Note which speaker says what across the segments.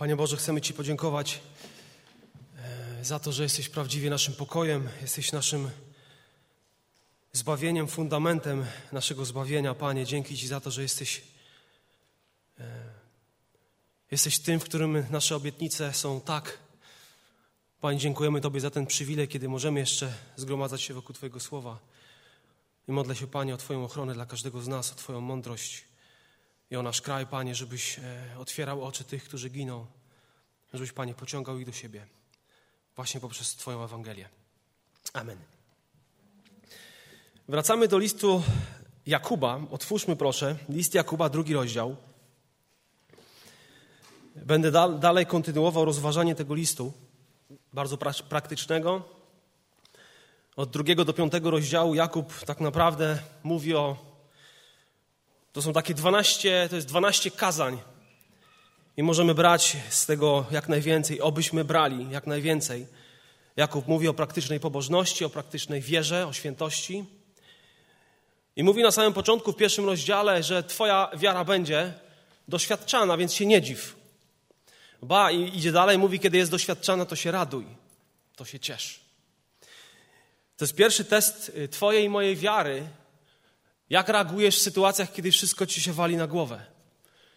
Speaker 1: Panie Boże, chcemy Ci podziękować e, za to, że jesteś prawdziwie naszym pokojem, jesteś naszym zbawieniem, fundamentem naszego zbawienia. Panie, dzięki Ci za to, że jesteś, e, jesteś tym, w którym nasze obietnice są tak. Panie, dziękujemy Tobie za ten przywilej, kiedy możemy jeszcze zgromadzać się wokół Twojego słowa. I modlę się, Panie, o Twoją ochronę dla każdego z nas, o Twoją mądrość i o nasz kraj, Panie, żebyś e, otwierał oczy tych, którzy giną, żebyś, Panie, pociągał ich do siebie właśnie poprzez Twoją Ewangelię. Amen. Wracamy do listu Jakuba. Otwórzmy proszę list Jakuba, drugi rozdział. Będę da dalej kontynuował rozważanie tego listu, bardzo pra praktycznego. Od drugiego do piątego rozdziału Jakub tak naprawdę mówi o to są takie 12, to jest 12 kazań. I możemy brać z tego jak najwięcej, obyśmy brali jak najwięcej. Jakub mówi o praktycznej pobożności, o praktycznej wierze, o świętości. I mówi na samym początku, w pierwszym rozdziale, że Twoja wiara będzie doświadczana, więc się nie dziw. Ba, i idzie dalej, mówi, kiedy jest doświadczana, to się raduj, to się ciesz. To jest pierwszy test y, Twojej i mojej wiary, jak reagujesz w sytuacjach, kiedy wszystko ci się wali na głowę?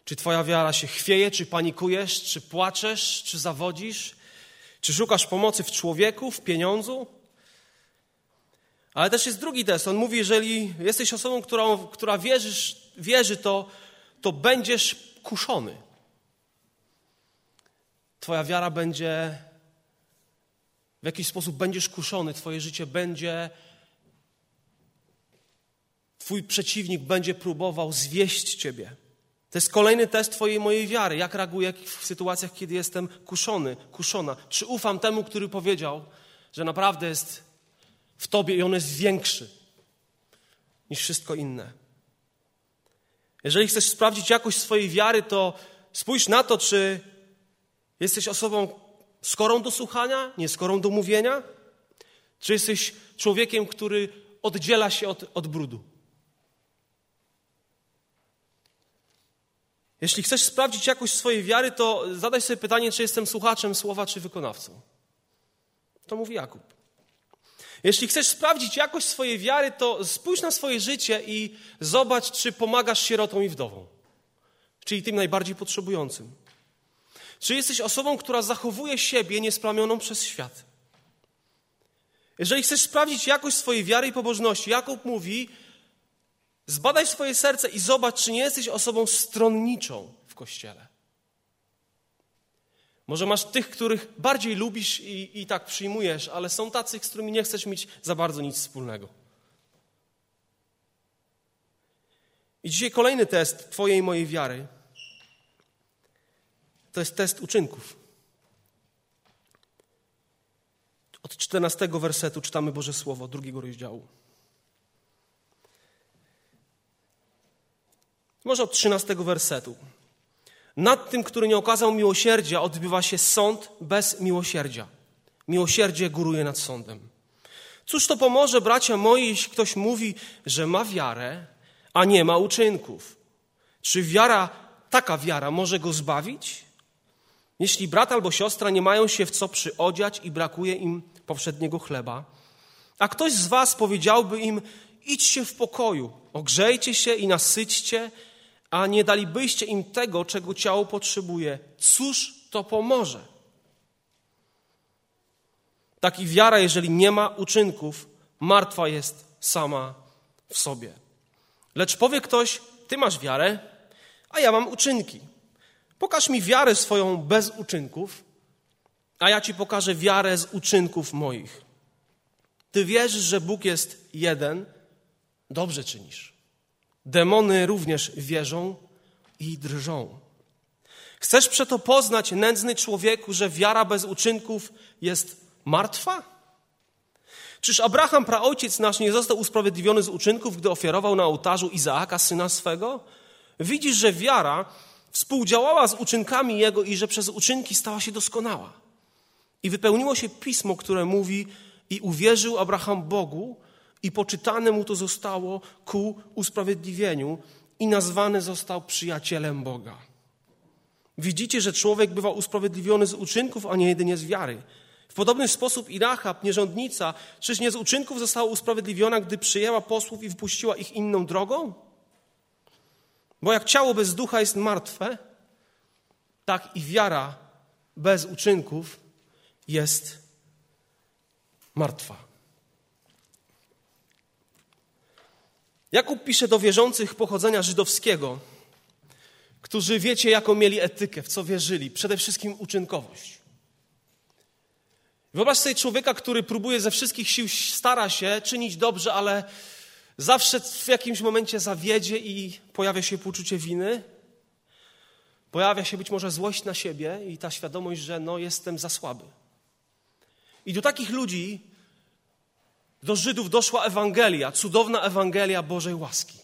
Speaker 1: Czy twoja wiara się chwieje, czy panikujesz, czy płaczesz, czy zawodzisz? Czy szukasz pomocy w człowieku, w pieniądzu? Ale też jest drugi test. On mówi, jeżeli jesteś osobą, która, która wierzysz, wierzy, to, to będziesz kuszony. Twoja wiara będzie, w jakiś sposób będziesz kuszony, Twoje życie będzie Twój przeciwnik będzie próbował zwieść Ciebie. To jest kolejny test Twojej mojej wiary. Jak reaguję w sytuacjach, kiedy jestem kuszony, kuszona? Czy ufam temu, który powiedział, że naprawdę jest w Tobie i on jest większy niż wszystko inne? Jeżeli chcesz sprawdzić jakość swojej wiary, to spójrz na to, czy jesteś osobą skorą do słuchania, nie skorą do mówienia, czy jesteś człowiekiem, który oddziela się od, od brudu. Jeśli chcesz sprawdzić jakość swojej wiary, to zadaj sobie pytanie, czy jestem słuchaczem słowa, czy wykonawcą. To mówi Jakub. Jeśli chcesz sprawdzić jakość swojej wiary, to spójrz na swoje życie i zobacz, czy pomagasz sierotom i wdowom, czyli tym najbardziej potrzebującym. Czy jesteś osobą, która zachowuje siebie niesplamioną przez świat? Jeżeli chcesz sprawdzić jakość swojej wiary i pobożności, Jakub mówi, Zbadaj swoje serce i zobacz, czy nie jesteś osobą stronniczą w kościele. Może masz tych, których bardziej lubisz i, i tak przyjmujesz, ale są tacy, z którymi nie chcesz mieć za bardzo nic wspólnego. I dzisiaj kolejny test Twojej i mojej wiary to jest test uczynków. Od 14 wersetu czytamy Boże Słowo, drugiego rozdziału. Może od 13 wersetu. Nad tym, który nie okazał miłosierdzia, odbywa się sąd bez miłosierdzia. Miłosierdzie góruje nad sądem. Cóż to pomoże, bracia moi, jeśli ktoś mówi, że ma wiarę, a nie ma uczynków? Czy wiara, taka wiara może go zbawić? Jeśli brat albo siostra nie mają się w co przyodziać i brakuje im powszedniego chleba, a ktoś z was powiedziałby im, idźcie w pokoju, ogrzejcie się i nasyćcie, a nie dalibyście im tego, czego ciało potrzebuje, cóż to pomoże? Taki wiara, jeżeli nie ma uczynków, martwa jest sama w sobie. Lecz powie ktoś, ty masz wiarę, a ja mam uczynki. Pokaż mi wiarę swoją bez uczynków, a ja ci pokażę wiarę z uczynków moich. Ty wierzysz, że Bóg jest jeden, dobrze czynisz. Demony również wierzą i drżą. Chcesz przeto poznać, nędzny człowieku, że wiara bez uczynków jest martwa? Czyż Abraham, praojciec nasz, nie został usprawiedliwiony z uczynków, gdy ofiarował na ołtarzu Izaaka, syna swego? Widzisz, że wiara współdziałała z uczynkami jego i że przez uczynki stała się doskonała. I wypełniło się pismo, które mówi: I uwierzył Abraham Bogu, i poczytane mu to zostało ku usprawiedliwieniu i nazwany został przyjacielem Boga. Widzicie, że człowiek bywa usprawiedliwiony z uczynków, a nie jedynie z wiary. W podobny sposób i Rahab, nierządnica, czyż nie z uczynków została usprawiedliwiona, gdy przyjęła posłów i wpuściła ich inną drogą? Bo jak ciało bez ducha jest martwe, tak i wiara bez uczynków jest martwa. Jakub pisze do wierzących pochodzenia żydowskiego, którzy wiecie, jaką mieli etykę, w co wierzyli, przede wszystkim uczynkowość. Wyobraź sobie człowieka, który próbuje ze wszystkich sił, stara się czynić dobrze, ale zawsze w jakimś momencie zawiedzie i pojawia się poczucie winy. Pojawia się być może złość na siebie i ta świadomość, że no jestem za słaby. I do takich ludzi, do Żydów doszła Ewangelia, cudowna Ewangelia Bożej łaski.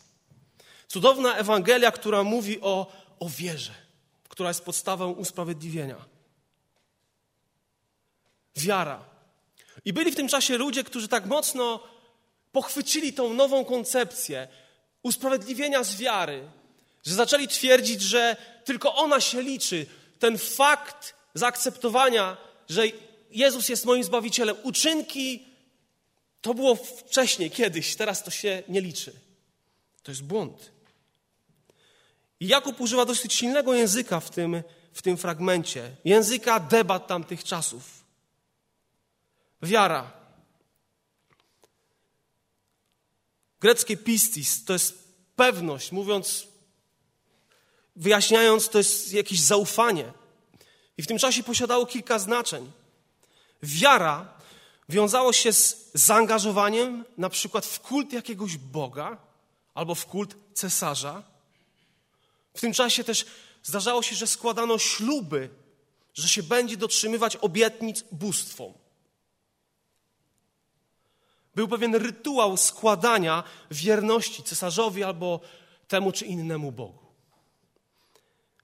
Speaker 1: Cudowna Ewangelia, która mówi o, o wierze, która jest podstawą usprawiedliwienia. Wiara. I byli w tym czasie ludzie, którzy tak mocno pochwycili tą nową koncepcję usprawiedliwienia z wiary, że zaczęli twierdzić, że tylko ona się liczy. Ten fakt zaakceptowania, że Jezus jest moim zbawicielem. Uczynki to było wcześniej, kiedyś, teraz to się nie liczy. To jest błąd. I Jakub używa dosyć silnego języka w tym, w tym fragmencie. Języka debat tamtych czasów. Wiara. Greckie pistis to jest pewność, mówiąc, wyjaśniając, to jest jakieś zaufanie. I w tym czasie posiadało kilka znaczeń. Wiara wiązało się z zaangażowaniem na przykład w kult jakiegoś Boga albo w kult cesarza. W tym czasie też zdarzało się, że składano śluby, że się będzie dotrzymywać obietnic bóstwom. Był pewien rytuał składania wierności cesarzowi albo temu czy innemu Bogu.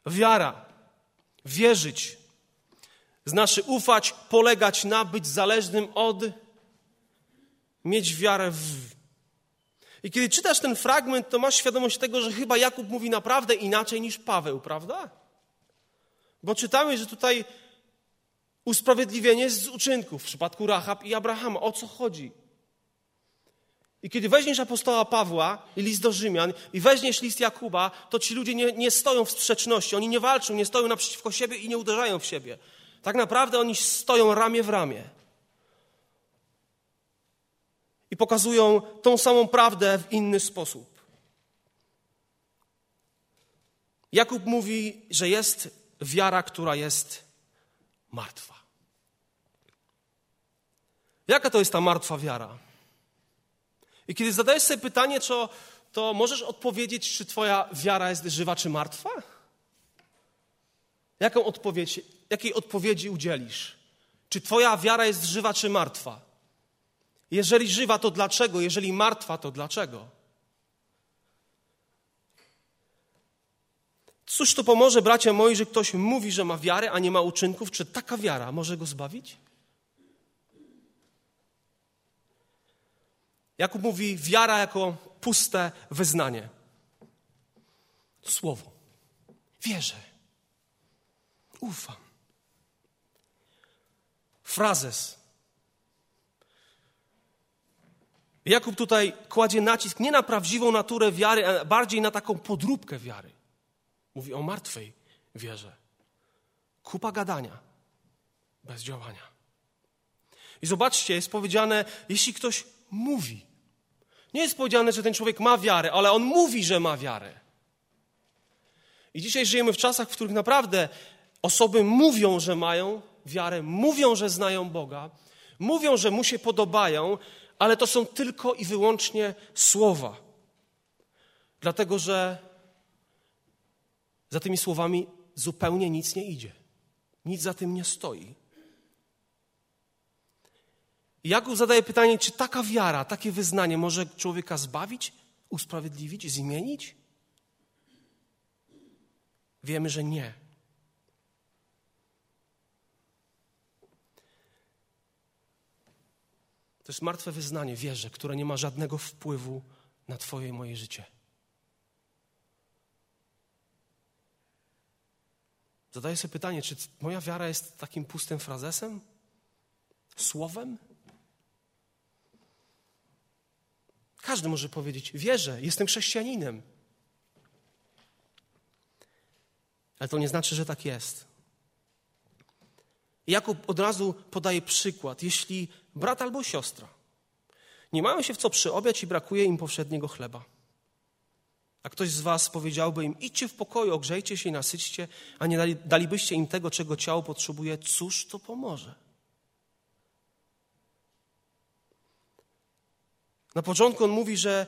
Speaker 1: Wiara, wierzyć, znaczy ufać, polegać na, być zależnym od, mieć wiarę w. I kiedy czytasz ten fragment, to masz świadomość tego, że chyba Jakub mówi naprawdę inaczej niż Paweł, prawda? Bo czytamy, że tutaj usprawiedliwienie z uczynków w przypadku Rahab i Abrahama. O co chodzi? I kiedy weźmiesz apostoła Pawła i list do Rzymian i weźmiesz list Jakuba, to ci ludzie nie, nie stoją w sprzeczności, oni nie walczą, nie stoją naprzeciwko siebie i nie uderzają w siebie. Tak naprawdę oni stoją ramię w ramię. I pokazują tą samą prawdę w inny sposób. Jakub mówi, że jest wiara, która jest martwa. Jaka to jest ta martwa wiara? I kiedy zadajesz sobie pytanie, to, to możesz odpowiedzieć, czy Twoja wiara jest żywa, czy martwa? Jaką odpowiedź, jakiej odpowiedzi udzielisz? Czy Twoja wiara jest żywa, czy martwa? Jeżeli żywa, to dlaczego? Jeżeli martwa, to dlaczego? Cóż to pomoże, bracia moi, że ktoś mówi, że ma wiarę, a nie ma uczynków? Czy taka wiara może go zbawić? Jakub mówi wiara jako puste wyznanie. Słowo. Wierzę. Ufam. Frazes. Jakub tutaj kładzie nacisk nie na prawdziwą naturę wiary, a bardziej na taką podróbkę wiary. Mówi o martwej wierze. Kupa gadania bez działania. I zobaczcie, jest powiedziane, jeśli ktoś mówi. Nie jest powiedziane, że ten człowiek ma wiarę, ale on mówi, że ma wiarę. I dzisiaj żyjemy w czasach, w których naprawdę osoby mówią, że mają wiarę, mówią, że znają Boga, mówią, że mu się podobają, ale to są tylko i wyłącznie słowa. Dlatego, że za tymi słowami zupełnie nic nie idzie. Nic za tym nie stoi. Jakub zadaje pytanie, czy taka wiara, takie wyznanie może człowieka zbawić, usprawiedliwić, zmienić? Wiemy, że nie. To jest martwe wyznanie, wierzę, które nie ma żadnego wpływu na Twoje i moje życie. Zadaję sobie pytanie, czy moja wiara jest takim pustym frazesem? Słowem? Każdy może powiedzieć: Wierzę, jestem chrześcijaninem. Ale to nie znaczy, że tak jest. Jakub od razu podaje przykład. Jeśli brat albo siostra nie mają się w co przyobiać i brakuje im powszedniego chleba, a ktoś z was powiedziałby im, idźcie w pokoju, ogrzejcie się i nasyćcie, a nie dali, dalibyście im tego, czego ciało potrzebuje, cóż to pomoże? Na początku on mówi, że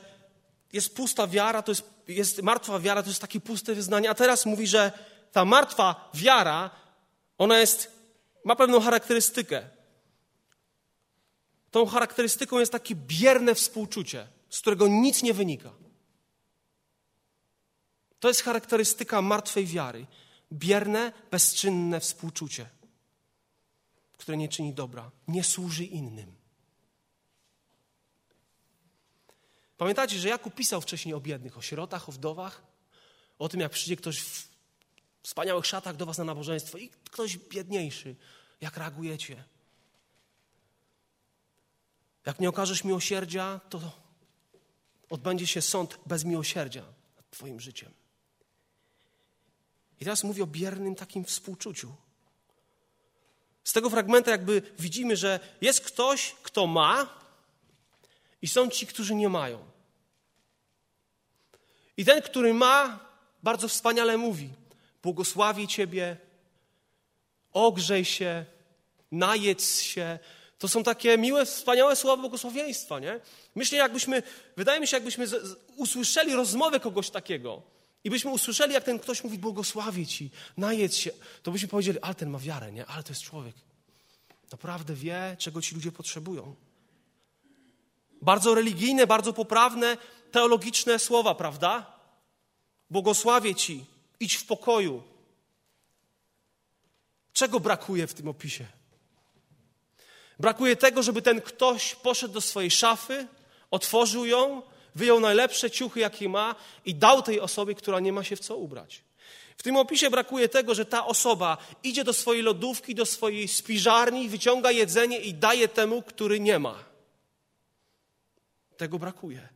Speaker 1: jest pusta wiara, to jest, jest martwa wiara, to jest takie puste wyznanie, a teraz mówi, że ta martwa wiara, ona jest, ma pewną charakterystykę. Tą charakterystyką jest takie bierne współczucie, z którego nic nie wynika. To jest charakterystyka martwej wiary. Bierne, bezczynne współczucie, które nie czyni dobra, nie służy innym. Pamiętacie, że Jakub pisał wcześniej o biednych, o sierotach, o wdowach, o tym, jak przyjdzie ktoś w wspaniałych szatach do was na nabożeństwo i ktoś biedniejszy. Jak reagujecie? Jak nie okażesz miłosierdzia, to odbędzie się sąd bez miłosierdzia nad Twoim życiem. I teraz mówię o biernym takim współczuciu. Z tego fragmentu jakby widzimy, że jest ktoś, kto ma i są ci, którzy nie mają. I ten, który ma, bardzo wspaniale mówi: Błogosławi Ciebie, ogrzej się, najedz się. To są takie miłe, wspaniałe słowa błogosławieństwa, nie? Myślę, jakbyśmy, wydaje mi się, jakbyśmy usłyszeli rozmowę kogoś takiego, i byśmy usłyszeli, jak ten ktoś mówi, błogosławię ci, najedz się, to byśmy powiedzieli, ale ten ma wiarę, nie? Ale to jest człowiek. Naprawdę wie, czego ci ludzie potrzebują. Bardzo religijne, bardzo poprawne, teologiczne słowa, prawda? Błogosławię ci, idź w pokoju. Czego brakuje w tym opisie? Brakuje tego, żeby ten ktoś poszedł do swojej szafy, otworzył ją, wyjął najlepsze ciuchy, jakie ma i dał tej osobie, która nie ma się w co ubrać. W tym opisie brakuje tego, że ta osoba idzie do swojej lodówki, do swojej spiżarni, wyciąga jedzenie i daje temu, który nie ma. Tego brakuje.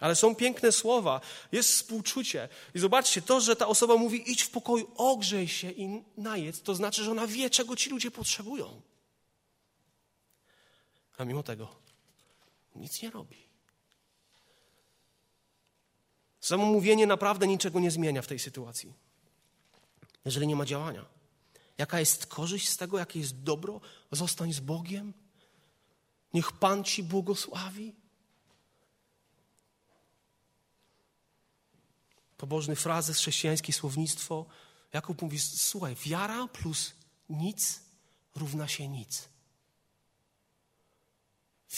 Speaker 1: Ale są piękne słowa, jest współczucie. I zobaczcie, to, że ta osoba mówi idź w pokoju, ogrzej się i najedz, to znaczy, że ona wie, czego ci ludzie potrzebują. A mimo tego nic nie robi. Samo mówienie naprawdę niczego nie zmienia w tej sytuacji, jeżeli nie ma działania. Jaka jest korzyść z tego, jakie jest dobro? Zostań z Bogiem. Niech Pan ci błogosławi. Pobożny frazes, chrześcijańskie słownictwo. Jakub mówi, słuchaj, wiara plus nic równa się nic.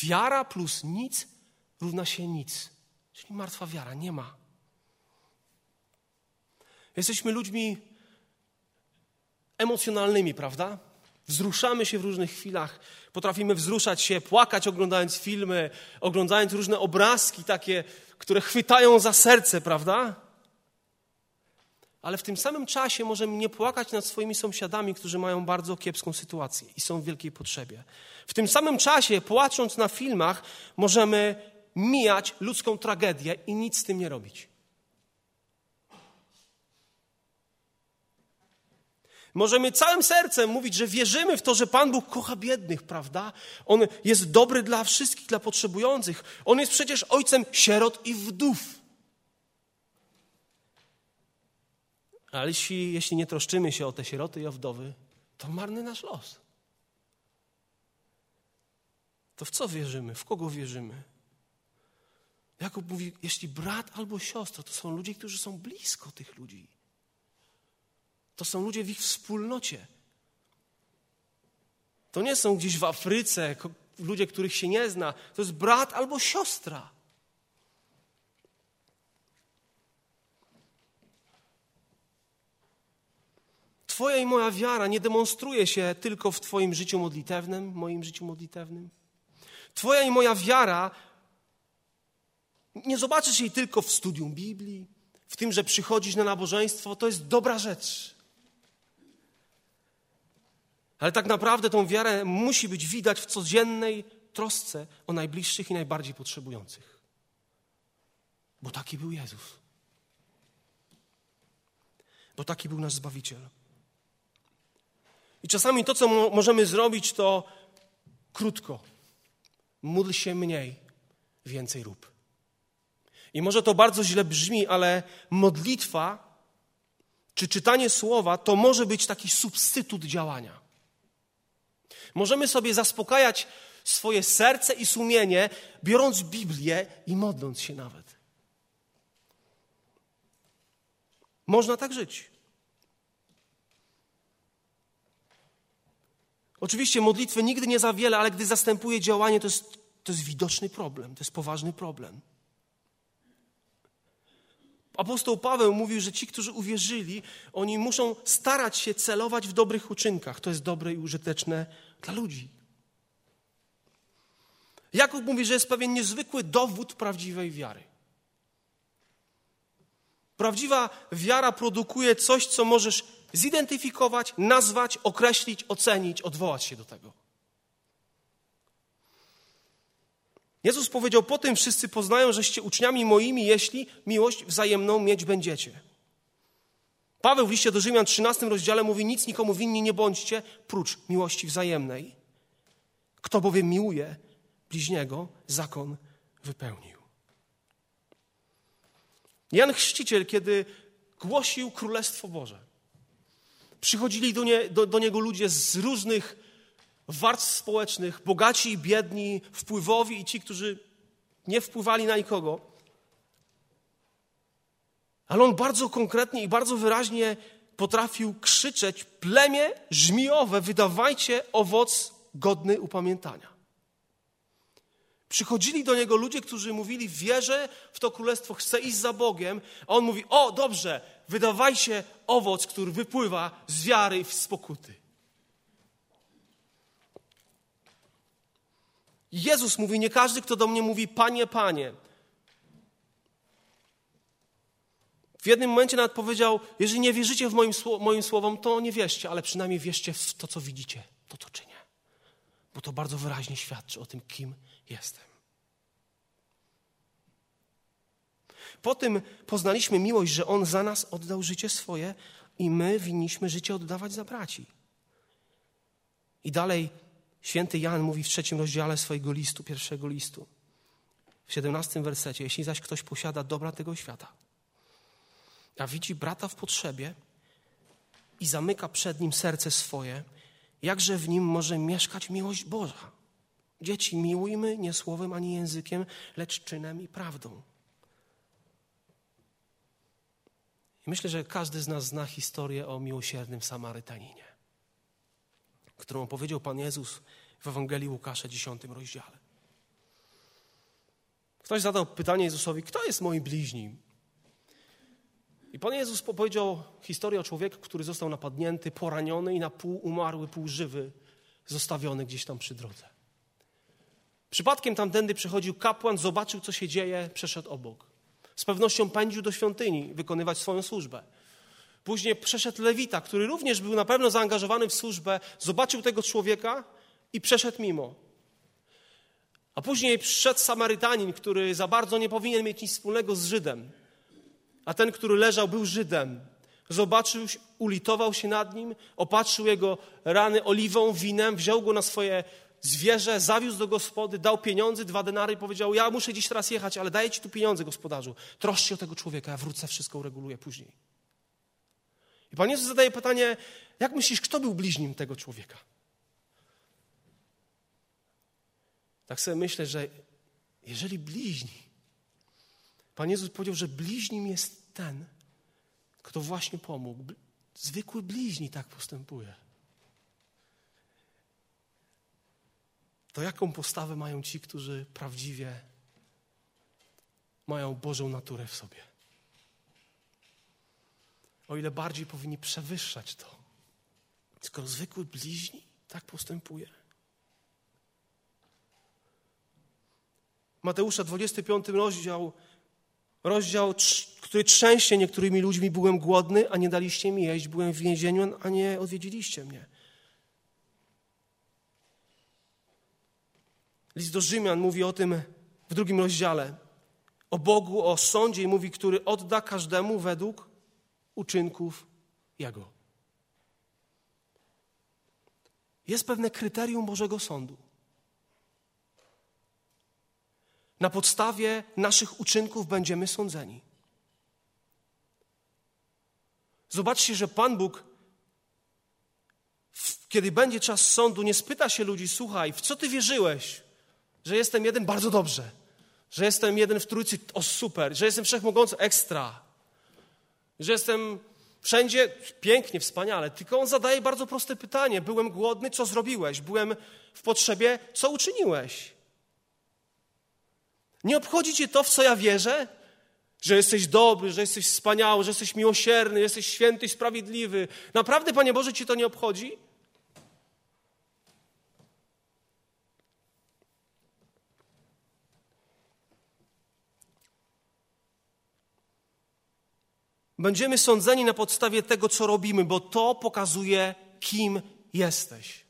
Speaker 1: Wiara plus nic równa się nic. Czyli martwa wiara, nie ma. Jesteśmy ludźmi emocjonalnymi, prawda? Wzruszamy się w różnych chwilach, potrafimy wzruszać się, płakać oglądając filmy, oglądając różne obrazki takie, które chwytają za serce, prawda? Ale w tym samym czasie możemy nie płakać nad swoimi sąsiadami, którzy mają bardzo kiepską sytuację i są w wielkiej potrzebie. W tym samym czasie, płacząc na filmach, możemy mijać ludzką tragedię i nic z tym nie robić. Możemy całym sercem mówić, że wierzymy w to, że Pan Bóg kocha biednych, prawda? On jest dobry dla wszystkich, dla potrzebujących. On jest przecież ojcem sierot i wdów. Ale jeśli, jeśli nie troszczymy się o te sieroty i o wdowy, to marny nasz los. To w co wierzymy? W kogo wierzymy? Jakub mówi, jeśli brat albo siostra, to są ludzie, którzy są blisko tych ludzi. To są ludzie w ich wspólnocie. To nie są gdzieś w Afryce ludzie, których się nie zna. To jest brat albo siostra. Twoja i moja wiara nie demonstruje się tylko w Twoim życiu modlitewnym, moim życiu modlitewnym. Twoja i moja wiara nie zobaczysz jej tylko w studium Biblii, w tym, że przychodzisz na nabożeństwo. To jest dobra rzecz. Ale tak naprawdę tą wiarę musi być widać w codziennej trosce o najbliższych i najbardziej potrzebujących. Bo taki był Jezus. Bo taki był nasz Zbawiciel. I czasami to, co możemy zrobić, to krótko. Módl się mniej, więcej rób. I może to bardzo źle brzmi, ale modlitwa czy czytanie słowa to może być taki substytut działania. Możemy sobie zaspokajać swoje serce i sumienie, biorąc Biblię i modląc się nawet. Można tak żyć. Oczywiście modlitwy nigdy nie za wiele, ale gdy zastępuje działanie, to jest, to jest widoczny problem, to jest poważny problem. Apostoł Paweł mówił, że ci, którzy uwierzyli, oni muszą starać się celować w dobrych uczynkach. To jest dobre i użyteczne dla ludzi. Jakub mówi, że jest pewien niezwykły dowód prawdziwej wiary. Prawdziwa wiara produkuje coś, co możesz zidentyfikować, nazwać, określić, ocenić, odwołać się do tego. Jezus powiedział: Po tym wszyscy poznają, żeście uczniami moimi, jeśli miłość wzajemną mieć będziecie. Paweł w liście do Rzymian 13 rozdziale mówi: Nic nikomu winni nie bądźcie, prócz miłości wzajemnej. Kto bowiem miłuje bliźniego, zakon wypełnił. Jan Chrzciciel, kiedy głosił Królestwo Boże, przychodzili do, nie, do, do niego ludzie z różnych warstw społecznych, bogaci i biedni, wpływowi i ci, którzy nie wpływali na nikogo. Ale on bardzo konkretnie i bardzo wyraźnie potrafił krzyczeć: plemię żmijowe, wydawajcie owoc godny upamiętania. Przychodzili do niego ludzie, którzy mówili: Wierzę w to królestwo, chcę iść za Bogiem. A on mówi: O, dobrze, wydawajcie owoc, który wypływa z wiary i z pokuty. Jezus mówi: Nie każdy, kto do mnie mówi, Panie, Panie. W jednym momencie nawet powiedział: Jeżeli nie wierzycie w moim, moim słowom, to nie wierzcie, ale przynajmniej wierzcie w to, co widzicie, to, co czynię. Bo to bardzo wyraźnie świadczy o tym, kim jestem. Po tym poznaliśmy miłość, że On za nas oddał życie swoje i my winniśmy życie oddawać za braci. I dalej Święty Jan mówi w trzecim rozdziale swojego listu, pierwszego listu, w siedemnastym wersecie: Jeśli zaś ktoś posiada dobra tego świata, a widzi brata w potrzebie i zamyka przed nim serce swoje, jakże w nim może mieszkać miłość Boża? Dzieci, miłujmy nie słowem ani językiem, lecz czynem i prawdą. I myślę, że każdy z nas zna historię o miłosiernym Samarytaninie którą opowiedział Pan Jezus w Ewangelii Łukasza, 10 rozdziale. Ktoś zadał pytanie Jezusowi, kto jest moim bliźnim? I Pan Jezus powiedział historię o człowieku, który został napadnięty, poraniony i na pół umarły, pół żywy, zostawiony gdzieś tam przy drodze. Przypadkiem tamtędy przechodził kapłan, zobaczył, co się dzieje, przeszedł obok. Z pewnością pędził do świątyni wykonywać swoją służbę. Później przeszedł Lewita, który również był na pewno zaangażowany w służbę, zobaczył tego człowieka i przeszedł mimo. A później przyszedł Samarytanin, który za bardzo nie powinien mieć nic wspólnego z Żydem. A ten, który leżał, był Żydem. Zobaczył, ulitował się nad nim, opatrzył jego rany oliwą, winem, wziął go na swoje zwierzę, zawiózł do gospody, dał pieniądze, dwa denary i powiedział: Ja muszę dziś teraz jechać, ale daję ci tu pieniądze, gospodarzu. Troszcz się o tego człowieka, ja wrócę, wszystko ureguluję później. I Pan Jezus zadaje pytanie, jak myślisz, kto był bliźnim tego człowieka? Tak sobie myślę, że jeżeli bliźni, Pan Jezus powiedział, że bliźnim jest ten, kto właśnie pomógł. Zwykły bliźni tak postępuje. To jaką postawę mają ci, którzy prawdziwie mają Bożą naturę w sobie? o ile bardziej powinni przewyższać to. Skoro zwykły bliźni tak postępuje. Mateusza 25 rozdział, rozdział, który trzęsie niektórymi ludźmi, byłem głodny, a nie daliście mi jeść, byłem w więzieniu, a nie odwiedziliście mnie. List do Rzymian mówi o tym w drugim rozdziale. O Bogu, o sądzie i mówi, który odda każdemu według uczynków Jego. Jest pewne kryterium Bożego Sądu. Na podstawie naszych uczynków będziemy sądzeni. Zobaczcie, że Pan Bóg, kiedy będzie czas sądu, nie spyta się ludzi: Słuchaj, w co ty wierzyłeś? Że jestem jeden bardzo dobrze, że jestem jeden w trójcy, o super, że jestem wszechmogący, ekstra, że jestem wszędzie pięknie, wspaniale. Tylko on zadaje bardzo proste pytanie: Byłem głodny, co zrobiłeś? Byłem w potrzebie, co uczyniłeś? Nie obchodzi cię to, w co ja wierzę? Że jesteś dobry, że jesteś wspaniały, że jesteś miłosierny, jesteś święty i sprawiedliwy. Naprawdę, Panie Boże, ci to nie obchodzi? Będziemy sądzeni na podstawie tego, co robimy, bo to pokazuje, kim jesteś.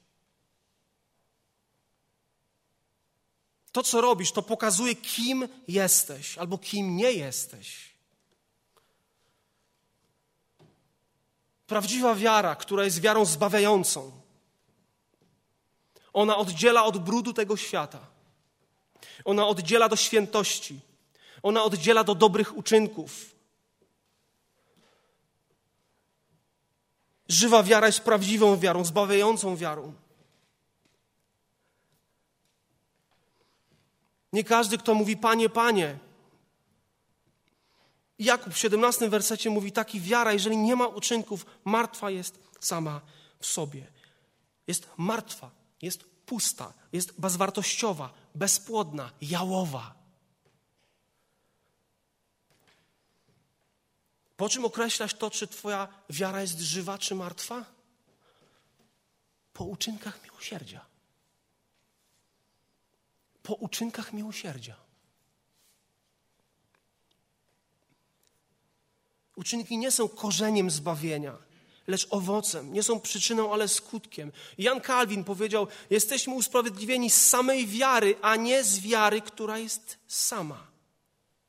Speaker 1: To, co robisz, to pokazuje, kim jesteś albo kim nie jesteś. Prawdziwa wiara, która jest wiarą zbawiającą, ona oddziela od brudu tego świata. Ona oddziela do świętości. Ona oddziela do dobrych uczynków. Żywa wiara jest prawdziwą wiarą, zbawiającą wiarą. Nie każdy, kto mówi Panie, Panie. Jakub w 17 wersecie mówi taki wiara, jeżeli nie ma uczynków, martwa jest sama w sobie. Jest martwa, jest pusta, jest bezwartościowa, bezpłodna, jałowa. Po czym określasz to, czy Twoja wiara jest żywa, czy martwa? Po uczynkach miłosierdzia po uczynkach miłosierdzia. Uczynki nie są korzeniem zbawienia, lecz owocem. Nie są przyczyną, ale skutkiem. Jan Kalwin powiedział: Jesteśmy usprawiedliwieni z samej wiary, a nie z wiary, która jest sama.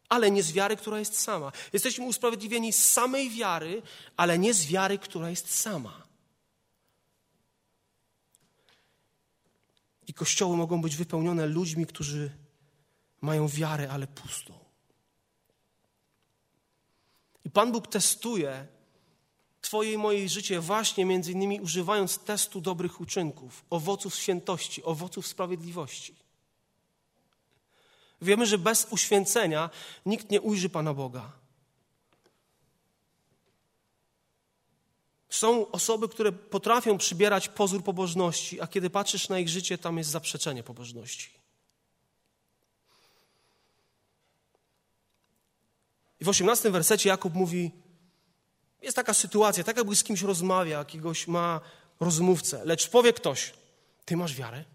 Speaker 1: Ale nie z wiary, która jest sama. Jesteśmy usprawiedliwieni z samej wiary, ale nie z wiary, która jest sama. I kościoły mogą być wypełnione ludźmi, którzy mają wiarę, ale pustą. I Pan Bóg testuje Twoje i moje życie właśnie między innymi używając testu dobrych uczynków, owoców świętości, owoców sprawiedliwości. Wiemy, że bez uświęcenia nikt nie ujrzy Pana Boga. Są osoby, które potrafią przybierać pozór pobożności, a kiedy patrzysz na ich życie, tam jest zaprzeczenie pobożności. I w osiemnastym wersecie Jakub mówi: Jest taka sytuacja, tak jakby z kimś rozmawia, jakiegoś ma rozmówcę, lecz powie ktoś: Ty masz wiarę?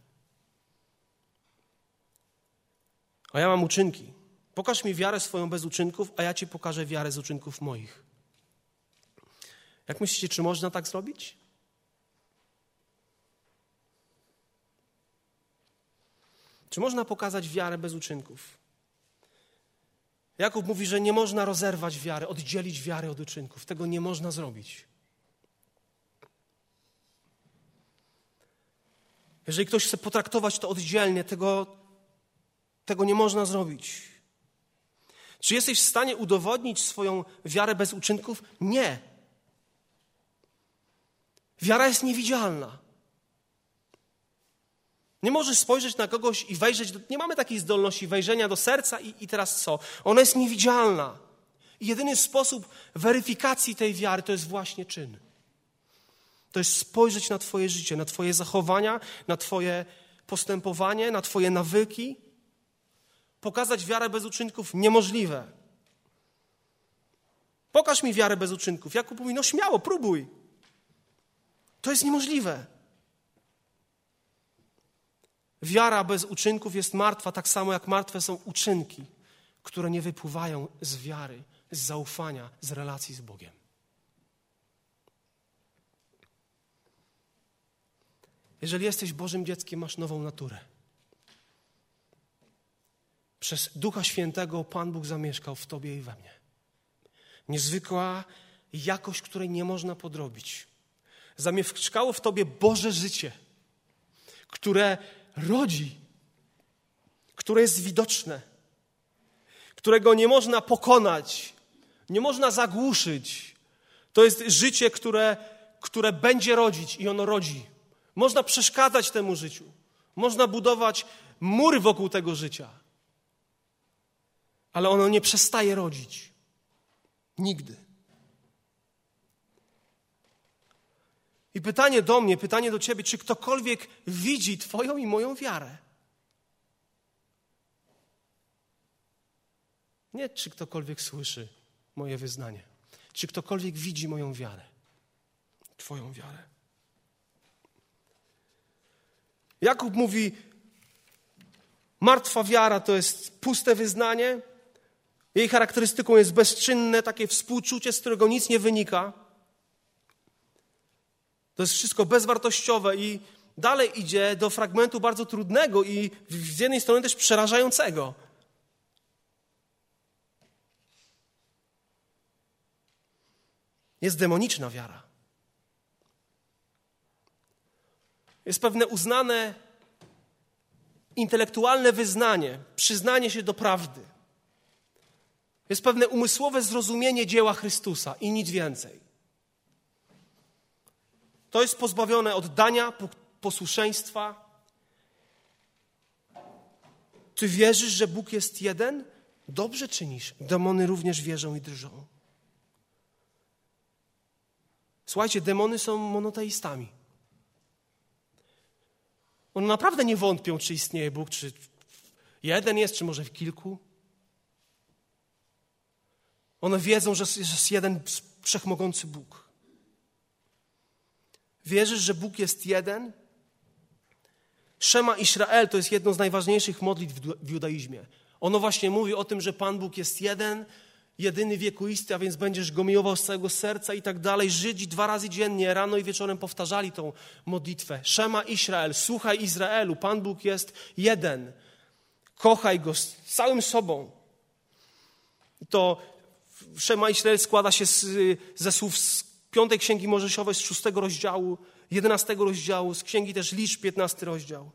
Speaker 1: A ja mam uczynki. Pokaż mi wiarę swoją bez uczynków, a ja ci pokażę wiarę z uczynków moich. Jak myślicie, czy można tak zrobić? Czy można pokazać wiarę bez uczynków? Jakub mówi, że nie można rozerwać wiary, oddzielić wiary od uczynków. Tego nie można zrobić. Jeżeli ktoś chce potraktować to oddzielnie, tego, tego nie można zrobić. Czy jesteś w stanie udowodnić swoją wiarę bez uczynków? Nie. Wiara jest niewidzialna. Nie możesz spojrzeć na kogoś i wejrzeć, do, nie mamy takiej zdolności wejrzenia do serca i, i teraz co? Ona jest niewidzialna. I jedyny sposób weryfikacji tej wiary to jest właśnie czyn. To jest spojrzeć na Twoje życie, na Twoje zachowania, na Twoje postępowanie, na Twoje nawyki. Pokazać wiarę bez uczynków niemożliwe. Pokaż mi wiarę bez uczynków. Jakub mówi, no śmiało, próbuj. To jest niemożliwe. Wiara bez uczynków jest martwa, tak samo jak martwe są uczynki, które nie wypływają z wiary, z zaufania, z relacji z Bogiem. Jeżeli jesteś Bożym dzieckiem, masz nową naturę. Przez Ducha Świętego Pan Bóg zamieszkał w Tobie i we mnie. Niezwykła jakość, której nie można podrobić. Zamieszkało w Tobie Boże życie, które rodzi, które jest widoczne, którego nie można pokonać, nie można zagłuszyć. To jest życie, które, które będzie rodzić i ono rodzi. Można przeszkadzać temu życiu. Można budować mury wokół tego życia. Ale ono nie przestaje rodzić. Nigdy. I pytanie do mnie, pytanie do ciebie, czy ktokolwiek widzi Twoją i moją wiarę? Nie, czy ktokolwiek słyszy moje wyznanie. Czy ktokolwiek widzi moją wiarę? Twoją wiarę. Jakub mówi: Martwa wiara to jest puste wyznanie. Jej charakterystyką jest bezczynne, takie współczucie, z którego nic nie wynika. To jest wszystko bezwartościowe i dalej idzie do fragmentu bardzo trudnego i z jednej strony też przerażającego. Jest demoniczna wiara. Jest pewne uznane intelektualne wyznanie, przyznanie się do prawdy. Jest pewne umysłowe zrozumienie dzieła Chrystusa i nic więcej. To jest pozbawione oddania, posłuszeństwa. Ty wierzysz, że Bóg jest jeden? Dobrze czynisz. Demony również wierzą i drżą. Słuchajcie, demony są monoteistami. One naprawdę nie wątpią, czy istnieje Bóg, czy jeden jest, czy może w kilku. One wiedzą, że jest jeden wszechmogący Bóg. Wierzysz, że Bóg jest jeden? Szema Israel to jest jedno z najważniejszych modlitw w judaizmie. Ono właśnie mówi o tym, że Pan Bóg jest jeden, jedyny wiekuisty, a więc będziesz go miłował z całego serca i tak dalej. Żydzi dwa razy dziennie, rano i wieczorem powtarzali tą modlitwę. Szema Israel, słuchaj Izraelu, Pan Bóg jest jeden. Kochaj go z całym sobą. To Szema Israel składa się z, ze słów z piątej księgi Mojżeszowej, z szóstego rozdziału, jedenastego rozdziału, z księgi też liczb, piętnasty rozdział.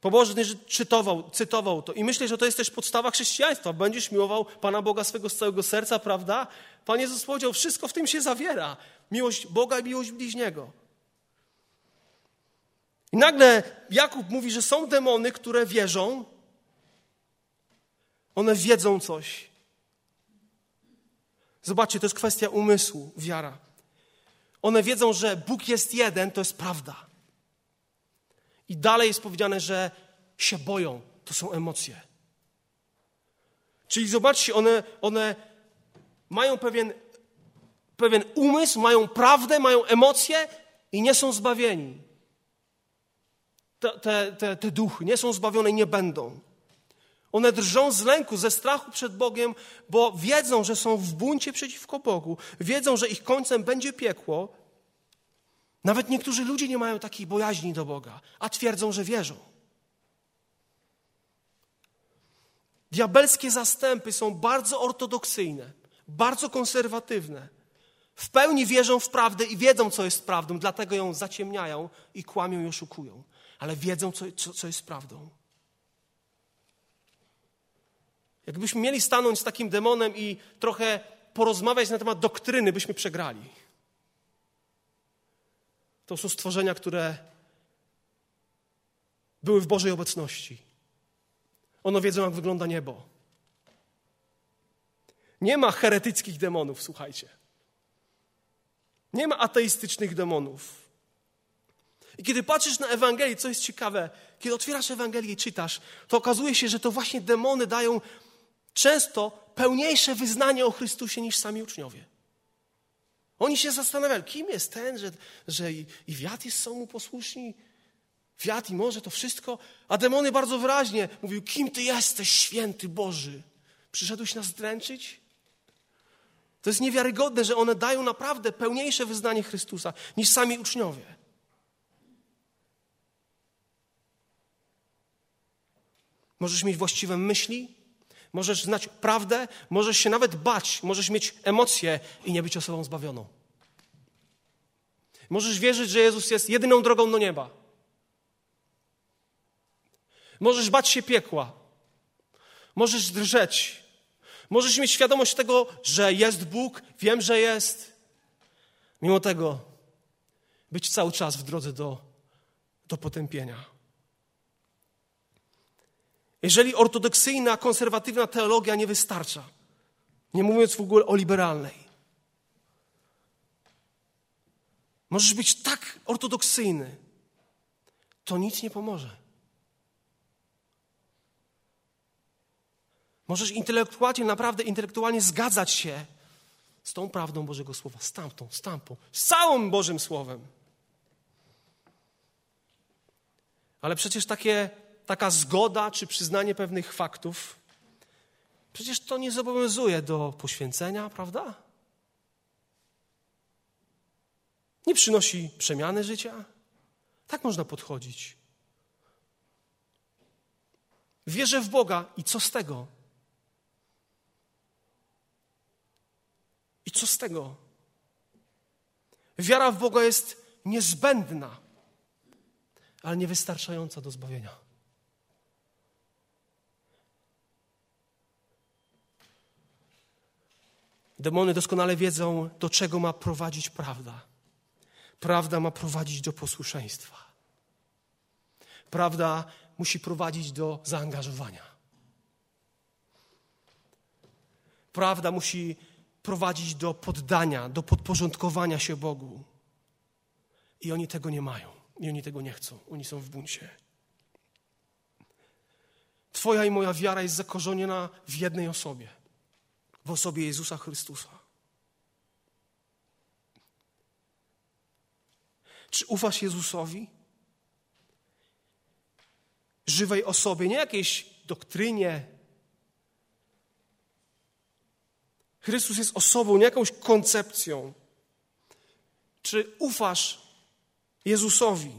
Speaker 1: Pobożny czytował, cytował to i myślę, że to jest też podstawa chrześcijaństwa. Będziesz miłował Pana Boga swego z całego serca, prawda? Pan Jezus powiedział, wszystko w tym się zawiera. Miłość Boga i miłość bliźniego. I nagle Jakub mówi, że są demony, które wierzą. One wiedzą coś. Zobaczcie, to jest kwestia umysłu, wiara. One wiedzą, że Bóg jest jeden, to jest prawda. I dalej jest powiedziane, że się boją. To są emocje. Czyli zobaczcie, one, one mają pewien, pewien umysł, mają prawdę, mają emocje i nie są zbawieni. Te, te, te, te duchy nie są zbawione i nie będą. One drżą z lęku, ze strachu przed Bogiem, bo wiedzą, że są w buncie przeciwko Bogu, wiedzą, że ich końcem będzie piekło. Nawet niektórzy ludzie nie mają takiej bojaźni do Boga, a twierdzą, że wierzą. Diabelskie zastępy są bardzo ortodoksyjne, bardzo konserwatywne. W pełni wierzą w prawdę i wiedzą, co jest prawdą, dlatego ją zaciemniają i kłamią i oszukują, ale wiedzą, co, co, co jest prawdą. Jakbyśmy mieli stanąć z takim demonem i trochę porozmawiać na temat doktryny, byśmy przegrali. To są stworzenia, które były w Bożej obecności. One wiedzą, jak wygląda niebo. Nie ma heretyckich demonów, słuchajcie. Nie ma ateistycznych demonów. I kiedy patrzysz na Ewangelię, co jest ciekawe, kiedy otwierasz Ewangelię i czytasz, to okazuje się, że to właśnie demony dają często pełniejsze wyznanie o Chrystusie niż sami uczniowie. Oni się zastanawiali, kim jest ten, że, że i, i wiatr jest, są mu posłuszni, wiatr i morze, to wszystko. A demony bardzo wyraźnie mówił, kim ty jesteś, święty Boży? Przyszedłeś nas dręczyć? To jest niewiarygodne, że one dają naprawdę pełniejsze wyznanie Chrystusa niż sami uczniowie. możesz mieć właściwe myśli, możesz znać prawdę, możesz się nawet bać, możesz mieć emocje i nie być osobą zbawioną. Możesz wierzyć, że Jezus jest jedyną drogą do nieba. Możesz bać się piekła. Możesz drżeć. Możesz mieć świadomość tego, że jest Bóg, wiem, że jest. Mimo tego być cały czas w drodze do, do potępienia. Jeżeli ortodoksyjna, konserwatywna teologia nie wystarcza, nie mówiąc w ogóle o liberalnej, możesz być tak ortodoksyjny, to nic nie pomoże. Możesz intelektualnie, naprawdę intelektualnie zgadzać się z tą prawdą Bożego Słowa, z tamtą, z tamtą, z całym Bożym Słowem. Ale przecież takie, taka zgoda czy przyznanie pewnych faktów, przecież to nie zobowiązuje do poświęcenia, prawda? Nie przynosi przemiany życia. Tak można podchodzić. Wierzę w Boga i co z tego? I co z tego? Wiara w Boga jest niezbędna, ale niewystarczająca do zbawienia. Demony doskonale wiedzą, do czego ma prowadzić prawda. Prawda ma prowadzić do posłuszeństwa. Prawda musi prowadzić do zaangażowania. Prawda musi prowadzić do poddania, do podporządkowania się Bogu. I oni tego nie mają. I oni tego nie chcą. Oni są w buncie. Twoja i moja wiara jest zakorzeniona w jednej osobie w osobie Jezusa Chrystusa. Czy ufasz Jezusowi? Żywej osobie, nie jakiejś doktrynie, Chrystus jest osobą, nie jakąś koncepcją. Czy ufasz Jezusowi?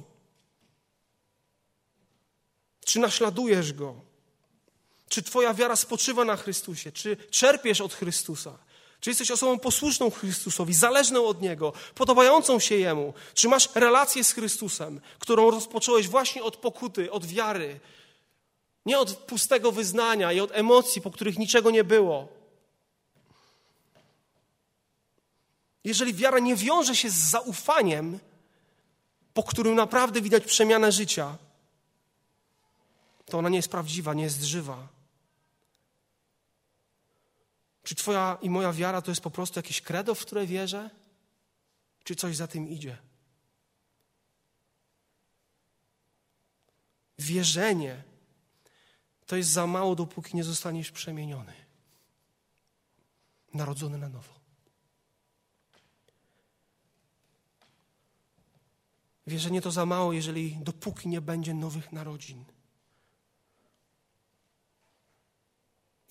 Speaker 1: Czy naśladujesz Go? Czy Twoja wiara spoczywa na Chrystusie? Czy czerpiesz od Chrystusa? Czy jesteś osobą posłuszną Chrystusowi, zależną od Niego, podobającą się Jemu? Czy masz relację z Chrystusem, którą rozpocząłeś właśnie od pokuty, od wiary? Nie od pustego wyznania i od emocji, po których niczego nie było. Jeżeli wiara nie wiąże się z zaufaniem, po którym naprawdę widać przemianę życia, to ona nie jest prawdziwa, nie jest żywa. Czy Twoja i moja wiara to jest po prostu jakieś kredo, w które wierzę? Czy coś za tym idzie? Wierzenie to jest za mało, dopóki nie zostaniesz przemieniony, narodzony na nowo. Wierzenie to za mało, jeżeli dopóki nie będzie nowych narodzin.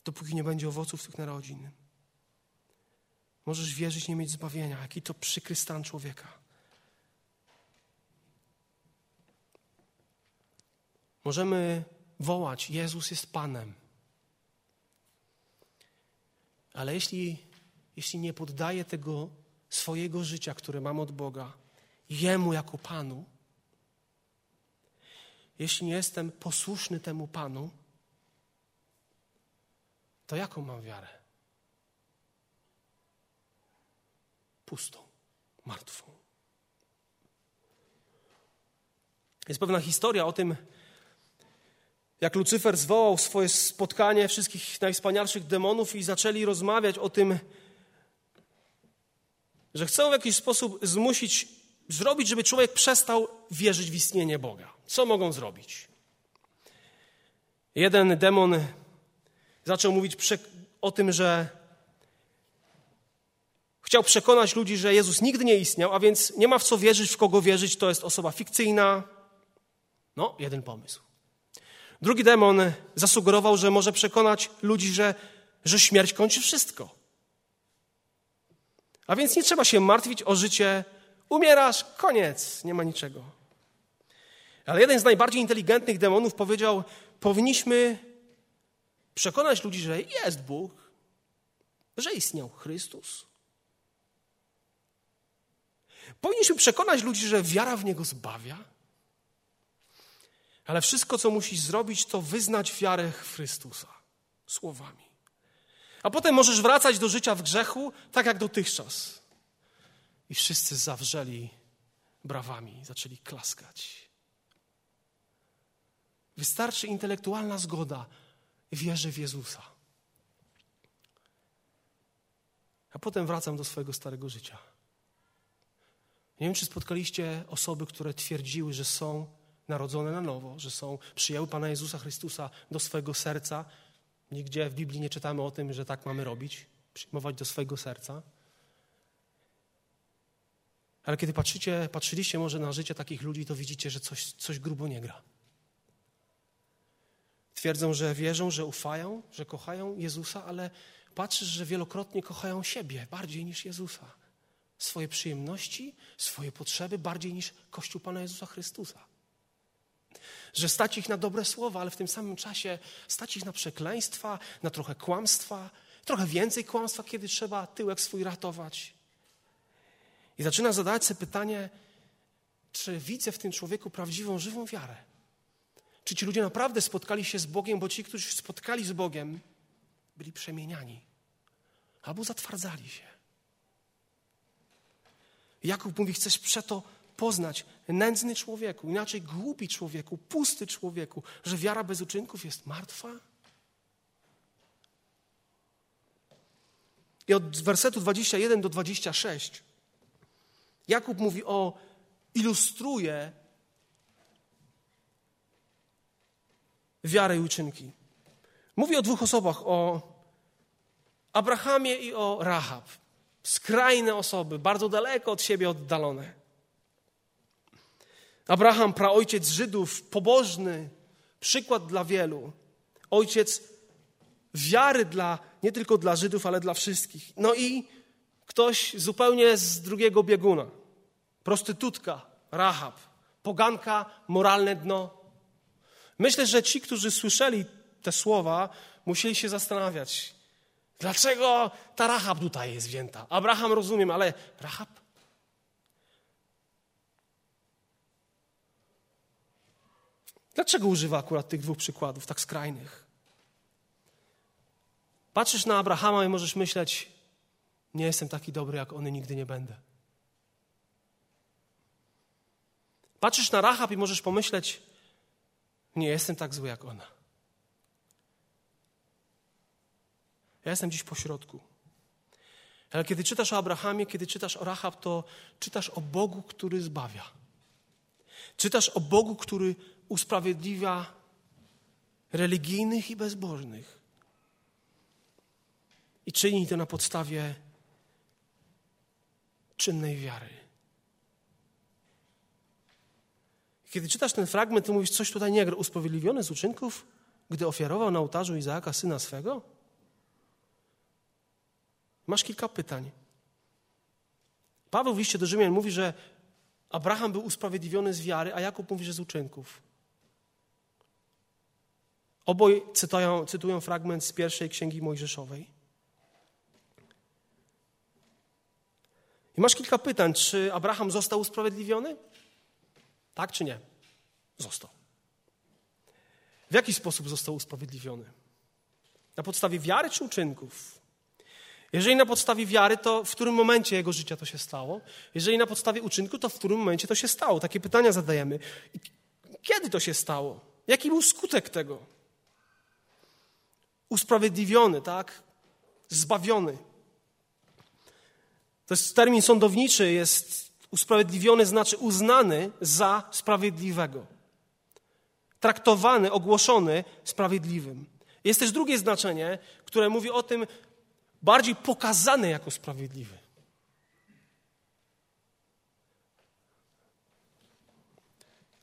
Speaker 1: Dopóki nie będzie owoców tych narodzin. Możesz wierzyć, nie mieć zbawienia. Jaki to przykry stan człowieka. Możemy wołać: Jezus jest Panem. Ale jeśli, jeśli nie poddaję tego swojego życia, które mam od Boga, Jemu jako Panu, jeśli nie jestem posłuszny temu Panu, to jaką mam wiarę? Pustą, martwą. Jest pewna historia o tym, jak Lucyfer zwołał swoje spotkanie wszystkich najwspanialszych demonów i zaczęli rozmawiać o tym, że chcą w jakiś sposób zmusić zrobić, żeby człowiek przestał wierzyć w istnienie Boga? Co mogą zrobić? Jeden demon zaczął mówić o tym, że chciał przekonać ludzi, że Jezus nigdy nie istniał, a więc nie ma w co wierzyć, w kogo wierzyć, to jest osoba fikcyjna. No, jeden pomysł. Drugi demon zasugerował, że może przekonać ludzi, że, że śmierć kończy wszystko. A więc nie trzeba się martwić o życie Umierasz, koniec, nie ma niczego. Ale jeden z najbardziej inteligentnych demonów powiedział: Powinniśmy Przekonać ludzi, że jest Bóg, że istniał Chrystus. Powinniśmy przekonać ludzi, że wiara w Niego zbawia. Ale wszystko, co musisz zrobić, to wyznać wiarę w Chrystusa słowami. A potem możesz wracać do życia w grzechu, tak jak dotychczas. I wszyscy zawrzeli brawami, zaczęli klaskać. Wystarczy intelektualna zgoda, wierzę w Jezusa. A potem wracam do swojego starego życia. Nie wiem, czy spotkaliście osoby, które twierdziły, że są narodzone na nowo, że są, przyjęły Pana Jezusa Chrystusa do swojego serca. Nigdzie w Biblii nie czytamy o tym, że tak mamy robić, przyjmować do swojego serca. Ale kiedy patrzycie, patrzyliście może na życie takich ludzi, to widzicie, że coś, coś grubo nie gra. Twierdzą, że wierzą, że ufają, że kochają Jezusa, ale patrzysz, że wielokrotnie kochają siebie bardziej niż Jezusa. Swoje przyjemności, swoje potrzeby bardziej niż Kościół Pana Jezusa Chrystusa. Że stać ich na dobre słowa, ale w tym samym czasie stać ich na przekleństwa, na trochę kłamstwa, trochę więcej kłamstwa, kiedy trzeba tyłek swój ratować. I zaczyna zadawać sobie pytanie, czy widzę w tym człowieku prawdziwą, żywą wiarę? Czy ci ludzie naprawdę spotkali się z Bogiem, bo ci, którzy spotkali z Bogiem, byli przemieniani albo zatwardzali się. Jakub mówi, chcesz przeto poznać, nędzny człowieku, inaczej głupi człowieku, pusty człowieku, że wiara bez uczynków jest martwa? I od wersetu 21 do 26 Jakub mówi o, ilustruje wiarę i uczynki. Mówi o dwóch osobach, o Abrahamie i o Rahab. Skrajne osoby, bardzo daleko od siebie oddalone. Abraham, praojciec Żydów, pobożny, przykład dla wielu. Ojciec wiary dla, nie tylko dla Żydów, ale dla wszystkich. No i ktoś zupełnie z drugiego bieguna. Prostytutka, Rahab, poganka, moralne dno. Myślę, że ci, którzy słyszeli te słowa, musieli się zastanawiać, dlaczego ta Rahab tutaj jest wzięta. Abraham rozumiem, ale Rahab? Dlaczego używa akurat tych dwóch przykładów, tak skrajnych? Patrzysz na Abrahama i możesz myśleć, nie jestem taki dobry jak on nigdy nie będę. Patrzysz na Rahab i możesz pomyśleć, nie jestem tak zły jak ona. Ja jestem dziś po środku. Ale kiedy czytasz o Abrahamie, kiedy czytasz o Rahab, to czytasz o Bogu, który zbawia. Czytasz o Bogu, który usprawiedliwia religijnych i bezbożnych. I czyni to na podstawie czynnej wiary. Kiedy czytasz ten fragment, to mówisz, coś tutaj nie gra. Usprawiedliwiony z uczynków, gdy ofiarował na ołtarzu Izaaka syna swego? Masz kilka pytań. Paweł w liście do Rzymian mówi, że Abraham był usprawiedliwiony z wiary, a Jakub mówi, że z uczynków. Oboje cytują, cytują fragment z pierwszej księgi Mojżeszowej. I masz kilka pytań. Czy Abraham został usprawiedliwiony? Tak czy nie? Został. W jaki sposób został usprawiedliwiony? Na podstawie wiary czy uczynków? Jeżeli na podstawie wiary, to w którym momencie jego życia to się stało? Jeżeli na podstawie uczynku, to w którym momencie to się stało? Takie pytania zadajemy. Kiedy to się stało? Jaki był skutek tego? Usprawiedliwiony, tak? Zbawiony. To jest termin sądowniczy, jest usprawiedliwiony, znaczy uznany za sprawiedliwego. Traktowany, ogłoszony sprawiedliwym. Jest też drugie znaczenie, które mówi o tym, bardziej pokazany jako sprawiedliwy.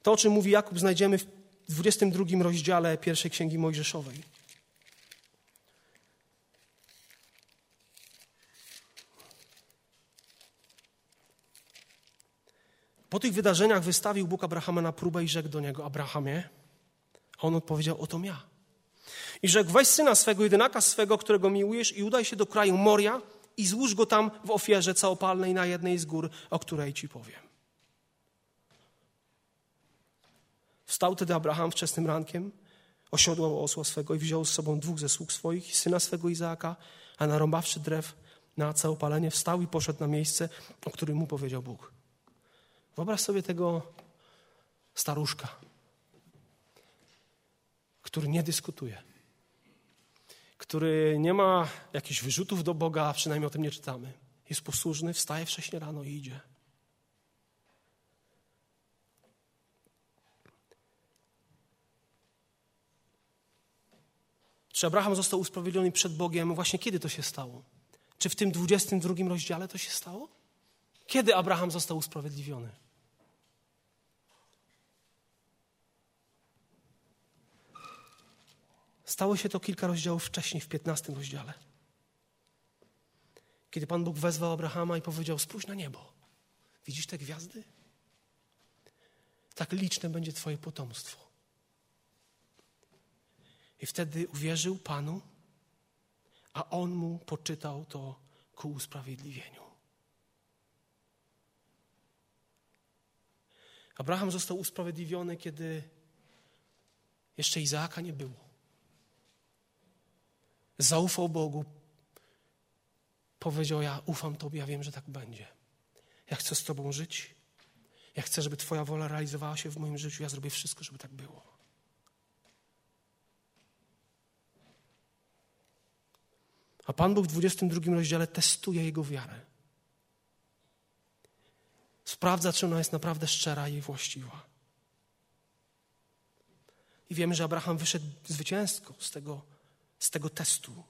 Speaker 1: To, o czym mówi Jakub, znajdziemy w 22 rozdziale pierwszej księgi Mojżeszowej. Po tych wydarzeniach wystawił Bóg Abrahama na próbę i rzekł do niego: Abrahamie, a on odpowiedział: Oto ja. I rzekł, weź syna swego, jedynaka swego, którego miłujesz i udaj się do kraju Moria i złóż go tam w ofierze całopalnej na jednej z gór, o której ci powiem. Wstał tedy Abraham wczesnym rankiem, osiodłał osła swego i wziął z sobą dwóch ze sług swoich, syna swego Izaaka, a narąbawszy drew na całopalenie, wstał i poszedł na miejsce, o którym mu powiedział Bóg. Wyobraź sobie tego staruszka, który nie dyskutuje, który nie ma jakichś wyrzutów do Boga, a przynajmniej o tym nie czytamy. Jest posłuszny, wstaje wcześnie rano i idzie. Czy Abraham został usprawiedliwiony przed Bogiem? Właśnie kiedy to się stało? Czy w tym 22 rozdziale to się stało? Kiedy Abraham został usprawiedliwiony? Stało się to kilka rozdziałów wcześniej, w 15 rozdziale. Kiedy Pan Bóg wezwał Abrahama i powiedział: Spójrz na niebo. Widzisz te gwiazdy? Tak liczne będzie Twoje potomstwo. I wtedy uwierzył Panu, a On mu poczytał to ku usprawiedliwieniu. Abraham został usprawiedliwiony, kiedy jeszcze Izaaka nie było. Zaufał Bogu. Powiedział: Ja ufam Tobie, ja wiem, że tak będzie. Ja chcę z Tobą żyć. Ja chcę, żeby Twoja wola realizowała się w moim życiu. Ja zrobię wszystko, żeby tak było. A Pan Bóg w 22 rozdziale testuje jego wiarę. Sprawdza, czy ona jest naprawdę szczera i właściwa. I wiemy, że Abraham wyszedł zwycięsko z tego, z tego testu.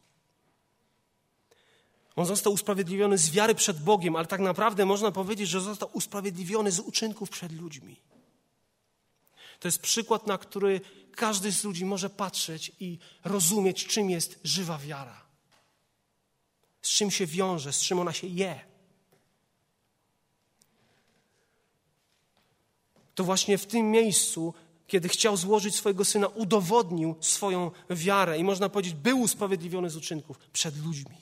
Speaker 1: On został usprawiedliwiony z wiary przed Bogiem, ale tak naprawdę można powiedzieć, że został usprawiedliwiony z uczynków przed ludźmi. To jest przykład, na który każdy z ludzi może patrzeć i rozumieć, czym jest żywa wiara z czym się wiąże, z czym ona się je. To właśnie w tym miejscu, kiedy chciał złożyć swojego syna, udowodnił swoją wiarę i można powiedzieć, był usprawiedliwiony z uczynków przed ludźmi.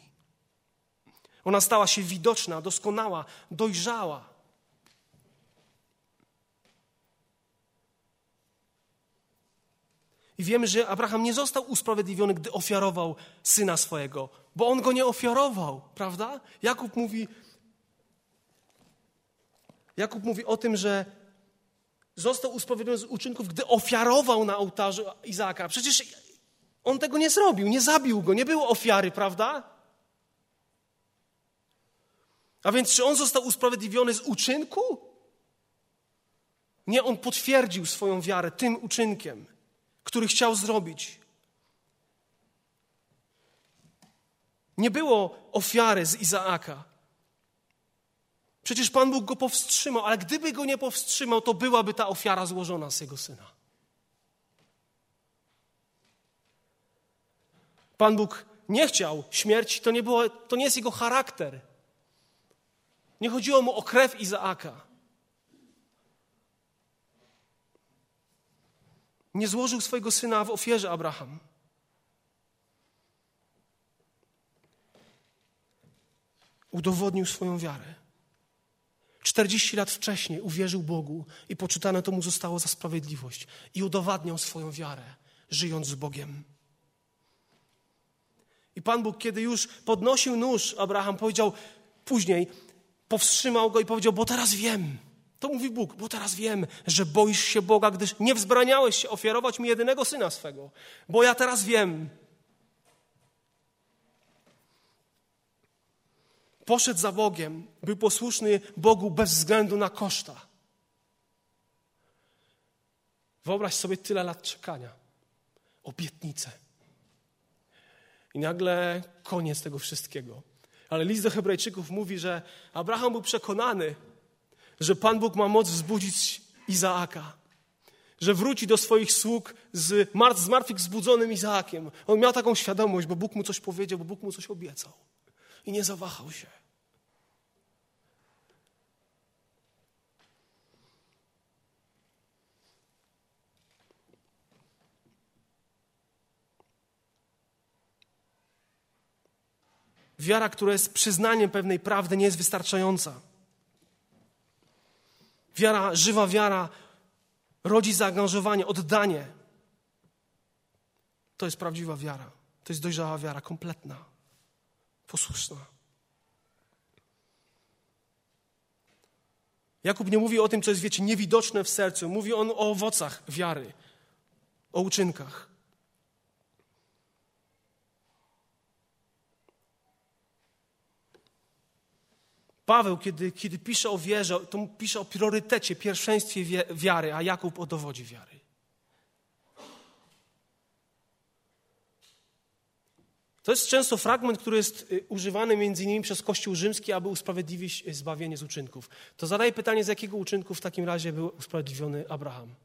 Speaker 1: Ona stała się widoczna, doskonała, dojrzała. I wiemy, że Abraham nie został usprawiedliwiony, gdy ofiarował syna swojego, bo on go nie ofiarował, prawda? Jakub mówi, Jakub mówi o tym, że został usprawiedliwiony z uczynków, gdy ofiarował na ołtarzu Izaaka. Przecież on tego nie zrobił, nie zabił go, nie było ofiary, prawda? A więc czy on został usprawiedliwiony z uczynku? Nie, on potwierdził swoją wiarę tym uczynkiem który chciał zrobić. Nie było ofiary z Izaaka. Przecież Pan Bóg go powstrzymał, ale gdyby go nie powstrzymał, to byłaby ta ofiara złożona z jego syna. Pan Bóg nie chciał śmierci, to nie, było, to nie jest jego charakter. Nie chodziło mu o krew Izaaka. Nie złożył swojego syna w ofierze Abraham. Udowodnił swoją wiarę. 40 lat wcześniej uwierzył Bogu i poczytane to mu zostało za sprawiedliwość i udowadniał swoją wiarę, żyjąc z Bogiem. I Pan Bóg, kiedy już podnosił nóż, Abraham powiedział później, powstrzymał go i powiedział: Bo teraz wiem, to mówi Bóg, bo teraz wiem, że boisz się Boga, gdyż nie wzbraniałeś się ofiarować mi jedynego syna swego. Bo ja teraz wiem. Poszedł za Bogiem, był posłuszny Bogu bez względu na koszta. Wyobraź sobie tyle lat czekania, obietnice. I nagle koniec tego wszystkiego. Ale list do Hebrajczyków mówi, że Abraham był przekonany, że Pan Bóg ma moc wzbudzić Izaaka, że wróci do swoich sług z, martwych zbudzonym Izaakiem. On miał taką świadomość, bo Bóg mu coś powiedział, bo Bóg mu coś obiecał i nie zawahał się. Wiara, która jest przyznaniem pewnej prawdy, nie jest wystarczająca. Wiara, żywa wiara rodzi zaangażowanie, oddanie. To jest prawdziwa wiara. To jest dojrzała wiara, kompletna posłuszna. Jakub nie mówi o tym, co jest, wiecie, niewidoczne w sercu. Mówi on o owocach wiary, o uczynkach. Paweł, kiedy, kiedy pisze o wierze, to pisze o priorytecie, pierwszeństwie wiary, a Jakub o dowodzie wiary. To jest często fragment, który jest y, używany między innymi przez Kościół rzymski, aby usprawiedliwić y, zbawienie z uczynków. To zadaję pytanie, z jakiego uczynku w takim razie był usprawiedliwiony Abraham?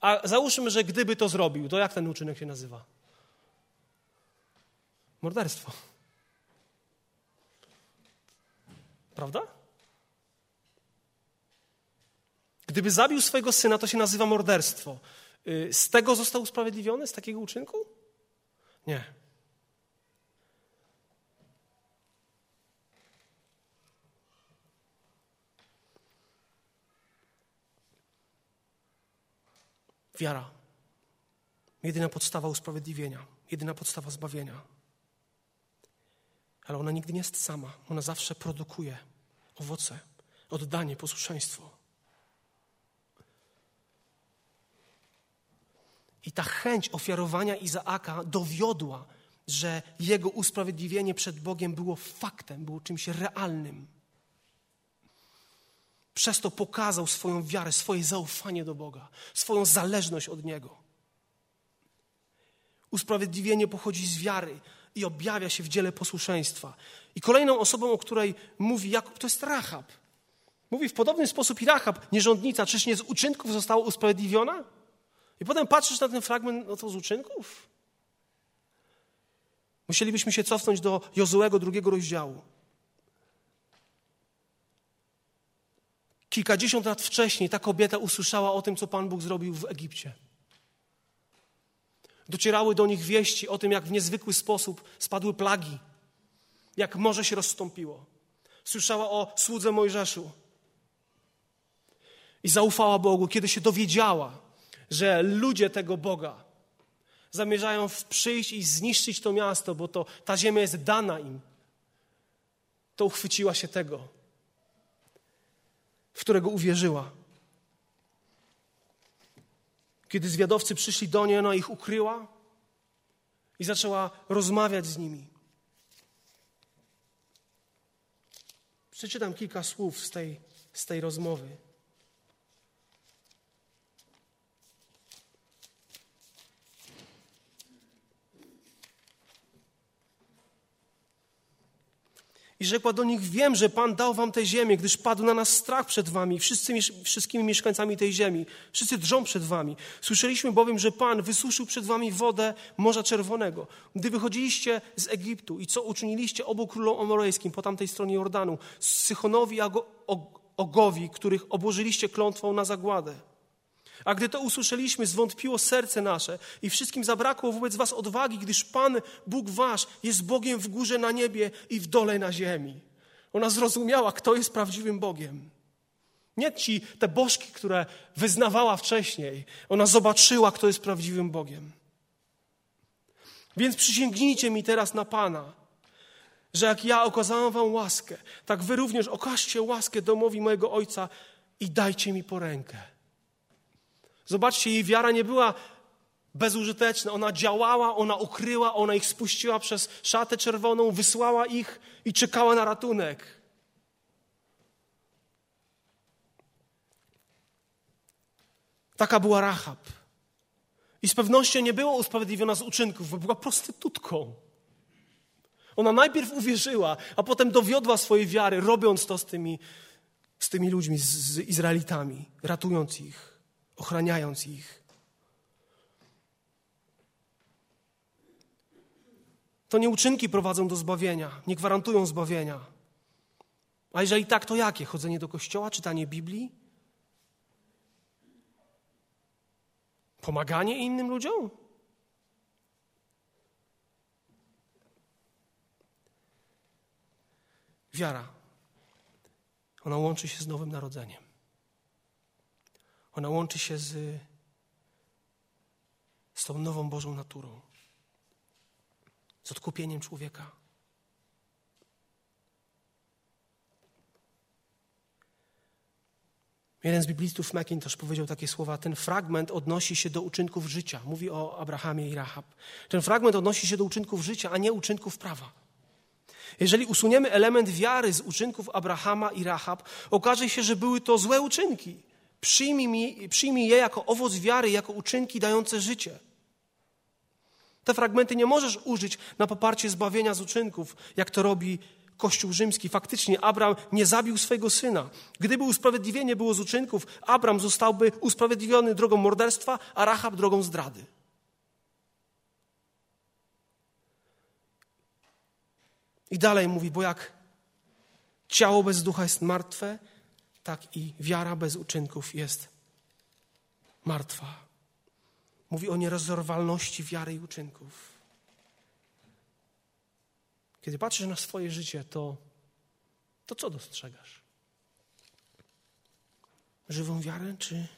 Speaker 1: A załóżmy, że gdyby to zrobił, to jak ten uczynek się nazywa? Morderstwo. Prawda? Gdyby zabił swojego syna, to się nazywa morderstwo. Y, z tego został usprawiedliwiony, z takiego uczynku? Nie. Wiara. Jedyna podstawa usprawiedliwienia, jedyna podstawa zbawienia. Ale ona nigdy nie jest sama. Ona zawsze produkuje owoce, oddanie, posłuszeństwo. I ta chęć ofiarowania Izaaka dowiodła, że jego usprawiedliwienie przed Bogiem było faktem, było czymś realnym. Przez to pokazał swoją wiarę, swoje zaufanie do Boga, swoją zależność od Niego. Usprawiedliwienie pochodzi z wiary i objawia się w dziele posłuszeństwa. I kolejną osobą, o której mówi Jakub, to jest Rahab. Mówi w podobny sposób i Rahab, nierządnica, czyż nie z uczynków została usprawiedliwiona? I potem patrzysz na ten fragment, no to z uczynków? Musielibyśmy się cofnąć do Jozułego drugiego rozdziału. Kilkadziesiąt lat wcześniej ta kobieta usłyszała o tym, co Pan Bóg zrobił w Egipcie. Docierały do nich wieści o tym, jak w niezwykły sposób spadły plagi, jak morze się rozstąpiło. Słyszała o słudze Mojżeszu i zaufała Bogu, kiedy się dowiedziała, że ludzie tego Boga zamierzają przyjść i zniszczyć to miasto, bo to, ta ziemia jest dana im. To uchwyciła się tego, w którego uwierzyła. Kiedy zwiadowcy przyszli do niej, ona ich ukryła i zaczęła rozmawiać z nimi. Przeczytam kilka słów z tej, z tej rozmowy. I rzekła do nich: Wiem, że Pan dał wam tę ziemię, gdyż padł na nas strach przed wami, wszyscy, wszystkimi mieszkańcami tej ziemi. Wszyscy drżą przed wami. Słyszeliśmy bowiem, że Pan wysuszył przed wami wodę Morza Czerwonego. Gdy wychodziliście z Egiptu i co uczyniliście obu królom omorejskim po tamtej stronie Jordanu, Sychonowi i Ogowi, których obłożyliście klątwą na zagładę. A gdy to usłyszeliśmy, zwątpiło serce nasze i wszystkim zabrakło wobec was odwagi, gdyż Pan, Bóg wasz, jest Bogiem w górze na niebie i w dole na ziemi. Ona zrozumiała, kto jest prawdziwym Bogiem. Nie ci te bożki, które wyznawała wcześniej. Ona zobaczyła, kto jest prawdziwym Bogiem. Więc przysięgnijcie mi teraz na Pana, że jak ja okazałam wam łaskę, tak wy również okażcie łaskę domowi mojego Ojca i dajcie mi po rękę. Zobaczcie, jej wiara nie była bezużyteczna. Ona działała, ona ukryła, ona ich spuściła przez szatę czerwoną, wysłała ich i czekała na ratunek. Taka była Rahab. I z pewnością nie była usprawiedliwiona z uczynków, bo była prostytutką. Ona najpierw uwierzyła, a potem dowiodła swojej wiary, robiąc to z tymi, z tymi ludźmi, z, z Izraelitami, ratując ich ochraniając ich. To nie uczynki prowadzą do zbawienia, nie gwarantują zbawienia. A jeżeli tak, to jakie? Chodzenie do kościoła, czytanie Biblii? Pomaganie innym ludziom? Wiara. Ona łączy się z nowym narodzeniem. Ona łączy się z, z tą nową Bożą naturą, z odkupieniem człowieka. Jeden z biblistów McIntosh powiedział takie słowa: Ten fragment odnosi się do uczynków życia. Mówi o Abrahamie i Rahab. Ten fragment odnosi się do uczynków życia, a nie uczynków prawa. Jeżeli usuniemy element wiary z uczynków Abrahama i Rahab, okaże się, że były to złe uczynki. Przyjmij, przyjmij je jako owoc wiary, jako uczynki dające życie. Te fragmenty nie możesz użyć na poparcie zbawienia z uczynków, jak to robi Kościół rzymski. Faktycznie Abraham nie zabił swojego syna. Gdyby usprawiedliwienie było z uczynków, Abraham zostałby usprawiedliwiony drogą morderstwa, a Rahab drogą zdrady. I dalej mówi, bo jak ciało bez ducha jest martwe, tak i wiara bez uczynków jest martwa. Mówi o nierozerwalności wiary i uczynków. Kiedy patrzysz na swoje życie, to, to co dostrzegasz? Żywą wiarę, czy,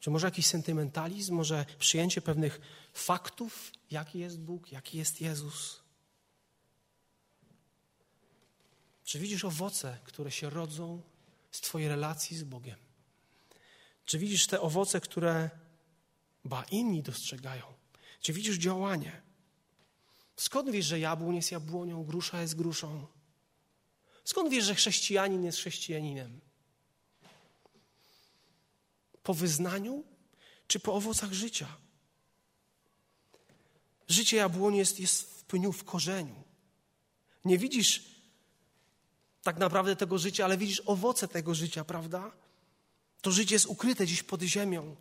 Speaker 1: czy może jakiś sentymentalizm, może przyjęcie pewnych faktów, jaki jest Bóg, jaki jest Jezus? Czy widzisz owoce, które się rodzą z Twojej relacji z Bogiem? Czy widzisz te owoce, które ba inni dostrzegają? Czy widzisz działanie? Skąd wiesz, że jabłon jest jabłonią, grusza jest gruszą? Skąd wiesz, że chrześcijanin jest chrześcijaninem? Po wyznaniu czy po owocach życia? Życie jabłoni jest, jest w pniu, w korzeniu. Nie widzisz tak naprawdę tego życia, ale widzisz owoce tego życia, prawda? To życie jest ukryte gdzieś pod ziemią.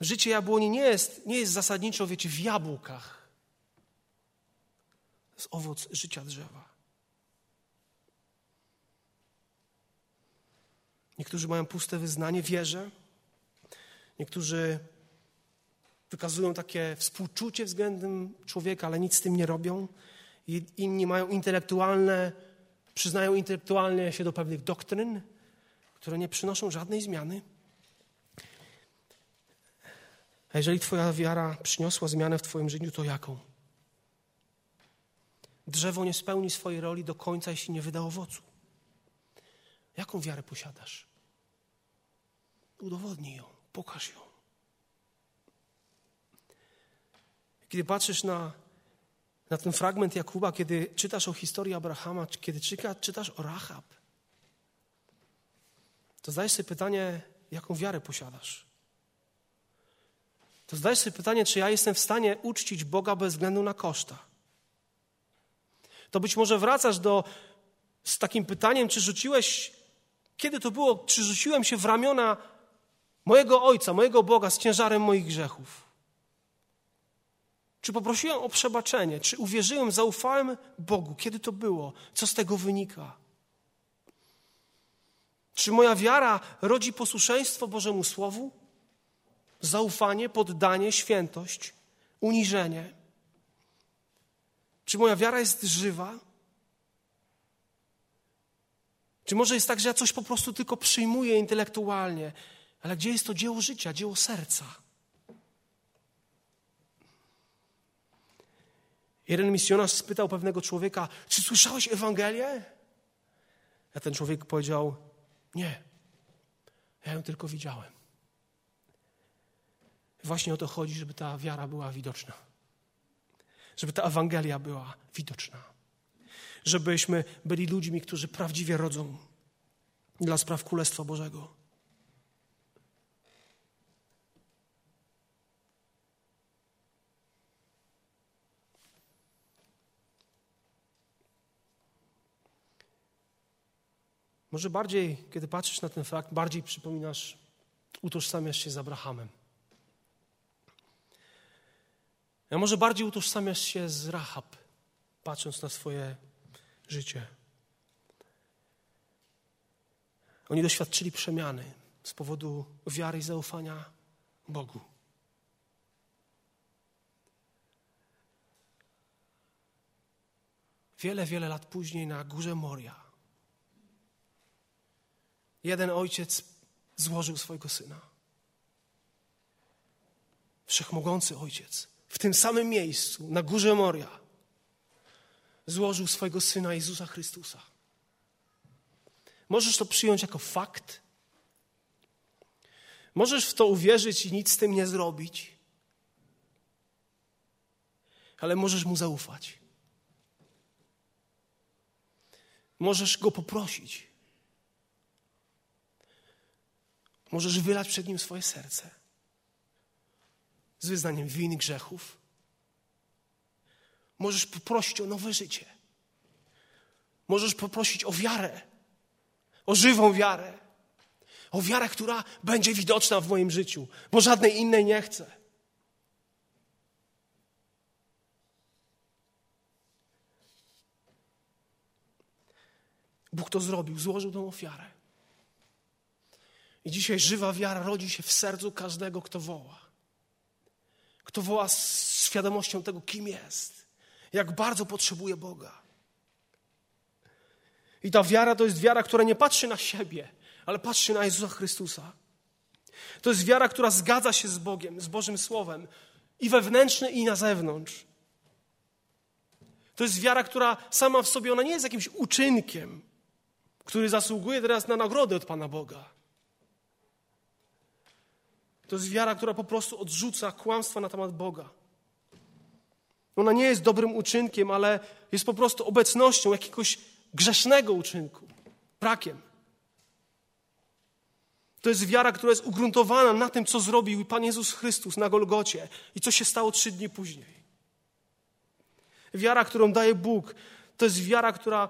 Speaker 1: Życie jabłoni nie jest, nie jest zasadniczo, wiecie, w jabłkach. To jest owoc życia drzewa. Niektórzy mają puste wyznanie, wierzę. Niektórzy wykazują takie współczucie względem człowieka, ale nic z tym nie robią. Inni mają intelektualne, przyznają intelektualnie się do pewnych doktryn, które nie przynoszą żadnej zmiany. A jeżeli Twoja wiara przyniosła zmianę w Twoim życiu, to jaką? Drzewo nie spełni swojej roli do końca, jeśli nie wyda owocu. Jaką wiarę posiadasz? Udowodnij ją, pokaż ją. Kiedy patrzysz na, na ten fragment Jakuba, kiedy czytasz o historii Abrahama, kiedy czytasz o Rahab, to zdajesz sobie pytanie, jaką wiarę posiadasz to zdajesz sobie pytanie, czy ja jestem w stanie uczcić Boga bez względu na koszta. To być może wracasz do, z takim pytaniem, czy rzuciłeś, kiedy to było, czy rzuciłem się w ramiona mojego Ojca, mojego Boga z ciężarem moich grzechów. Czy poprosiłem o przebaczenie? Czy uwierzyłem, zaufałem Bogu? Kiedy to było? Co z tego wynika? Czy moja wiara rodzi posłuszeństwo Bożemu Słowu? zaufanie, poddanie, świętość, uniżenie. Czy moja wiara jest żywa? Czy może jest tak, że ja coś po prostu tylko przyjmuję intelektualnie, ale gdzie jest to dzieło życia, dzieło serca? Jeden misjonarz spytał pewnego człowieka, czy słyszałeś Ewangelię? A ten człowiek powiedział, nie, ja ją tylko widziałem. Właśnie o to chodzi, żeby ta wiara była widoczna. Żeby ta Ewangelia była widoczna. Żebyśmy byli ludźmi, którzy prawdziwie rodzą dla spraw Królestwa Bożego. Może bardziej, kiedy patrzysz na ten fakt, bardziej przypominasz, utożsamiasz się z Abrahamem. A może bardziej utożsamiasz się z Rahab, patrząc na swoje życie. Oni doświadczyli przemiany z powodu wiary i zaufania Bogu. wiele, wiele lat później na górze Moria, jeden ojciec złożył swojego syna. Wszechmogący ojciec w tym samym miejscu, na górze Moria, złożył swojego syna Jezusa Chrystusa. Możesz to przyjąć jako fakt. Możesz w to uwierzyć i nic z tym nie zrobić, ale możesz mu zaufać. Możesz go poprosić. Możesz wylać przed nim swoje serce z wyznaniem win grzechów. Możesz poprosić o nowe życie. Możesz poprosić o wiarę, o żywą wiarę, o wiarę, która będzie widoczna w moim życiu, bo żadnej innej nie chcę. Bóg to zrobił, złożył tą ofiarę. I dzisiaj żywa wiara rodzi się w sercu każdego, kto woła. Kto woła z świadomością tego, kim jest, jak bardzo potrzebuje Boga. I ta wiara to jest wiara, która nie patrzy na siebie, ale patrzy na Jezusa Chrystusa. To jest wiara, która zgadza się z Bogiem, z Bożym Słowem i wewnętrznie, i na zewnątrz. To jest wiara, która sama w sobie, ona nie jest jakimś uczynkiem, który zasługuje teraz na nagrodę od Pana Boga. To jest wiara, która po prostu odrzuca kłamstwa na temat Boga. Ona nie jest dobrym uczynkiem, ale jest po prostu obecnością jakiegoś grzesznego uczynku, brakiem. To jest wiara, która jest ugruntowana na tym, co zrobił Pan Jezus Chrystus na Golgocie i co się stało trzy dni później. Wiara, którą daje Bóg, to jest wiara, która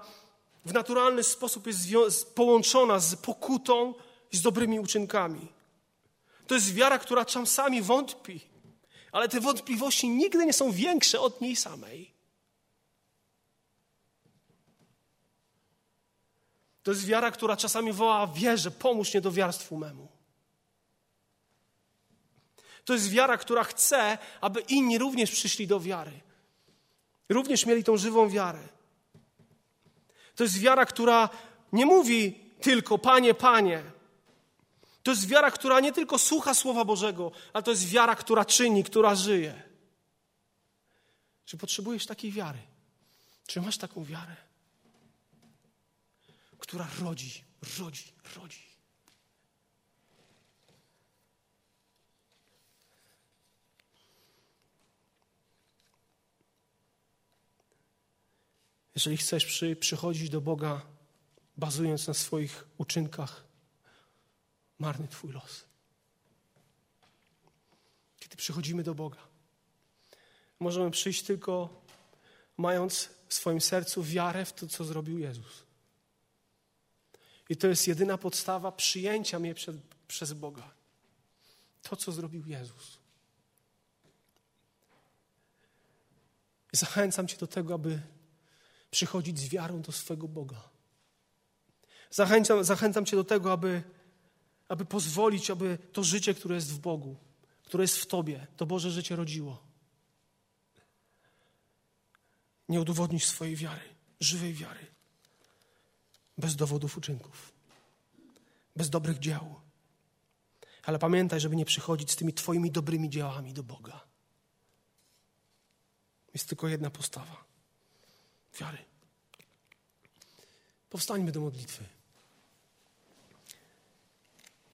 Speaker 1: w naturalny sposób jest połączona z pokutą i z dobrymi uczynkami. To jest wiara, która czasami wątpi, ale te wątpliwości nigdy nie są większe od niej samej. To jest wiara, która czasami woła: Wierzę, pomóż niedowiarstwu memu. To jest wiara, która chce, aby inni również przyszli do wiary. Również mieli tą żywą wiarę. To jest wiara, która nie mówi tylko Panie, Panie. To jest wiara, która nie tylko słucha Słowa Bożego, ale to jest wiara, która czyni, która żyje. Czy potrzebujesz takiej wiary? Czy masz taką wiarę? która rodzi, rodzi, rodzi. Jeżeli chcesz przy, przychodzić do Boga, bazując na swoich uczynkach, marny Twój los. Kiedy przychodzimy do Boga, możemy przyjść tylko mając w swoim sercu wiarę w to, co zrobił Jezus. I to jest jedyna podstawa przyjęcia mnie przed, przez Boga. To, co zrobił Jezus. Zachęcam Cię do tego, aby przychodzić z wiarą do swego Boga. Zachęcam, zachęcam Cię do tego, aby, aby pozwolić, aby to życie, które jest w Bogu, które jest w Tobie, to Boże życie rodziło. Nie udowodnić swojej wiary, żywej wiary bez dowodów uczynków, bez dobrych dzieł. Ale pamiętaj, żeby nie przychodzić z tymi Twoimi dobrymi dziełami do Boga. Jest tylko jedna postawa wiary. Powstańmy do modlitwy.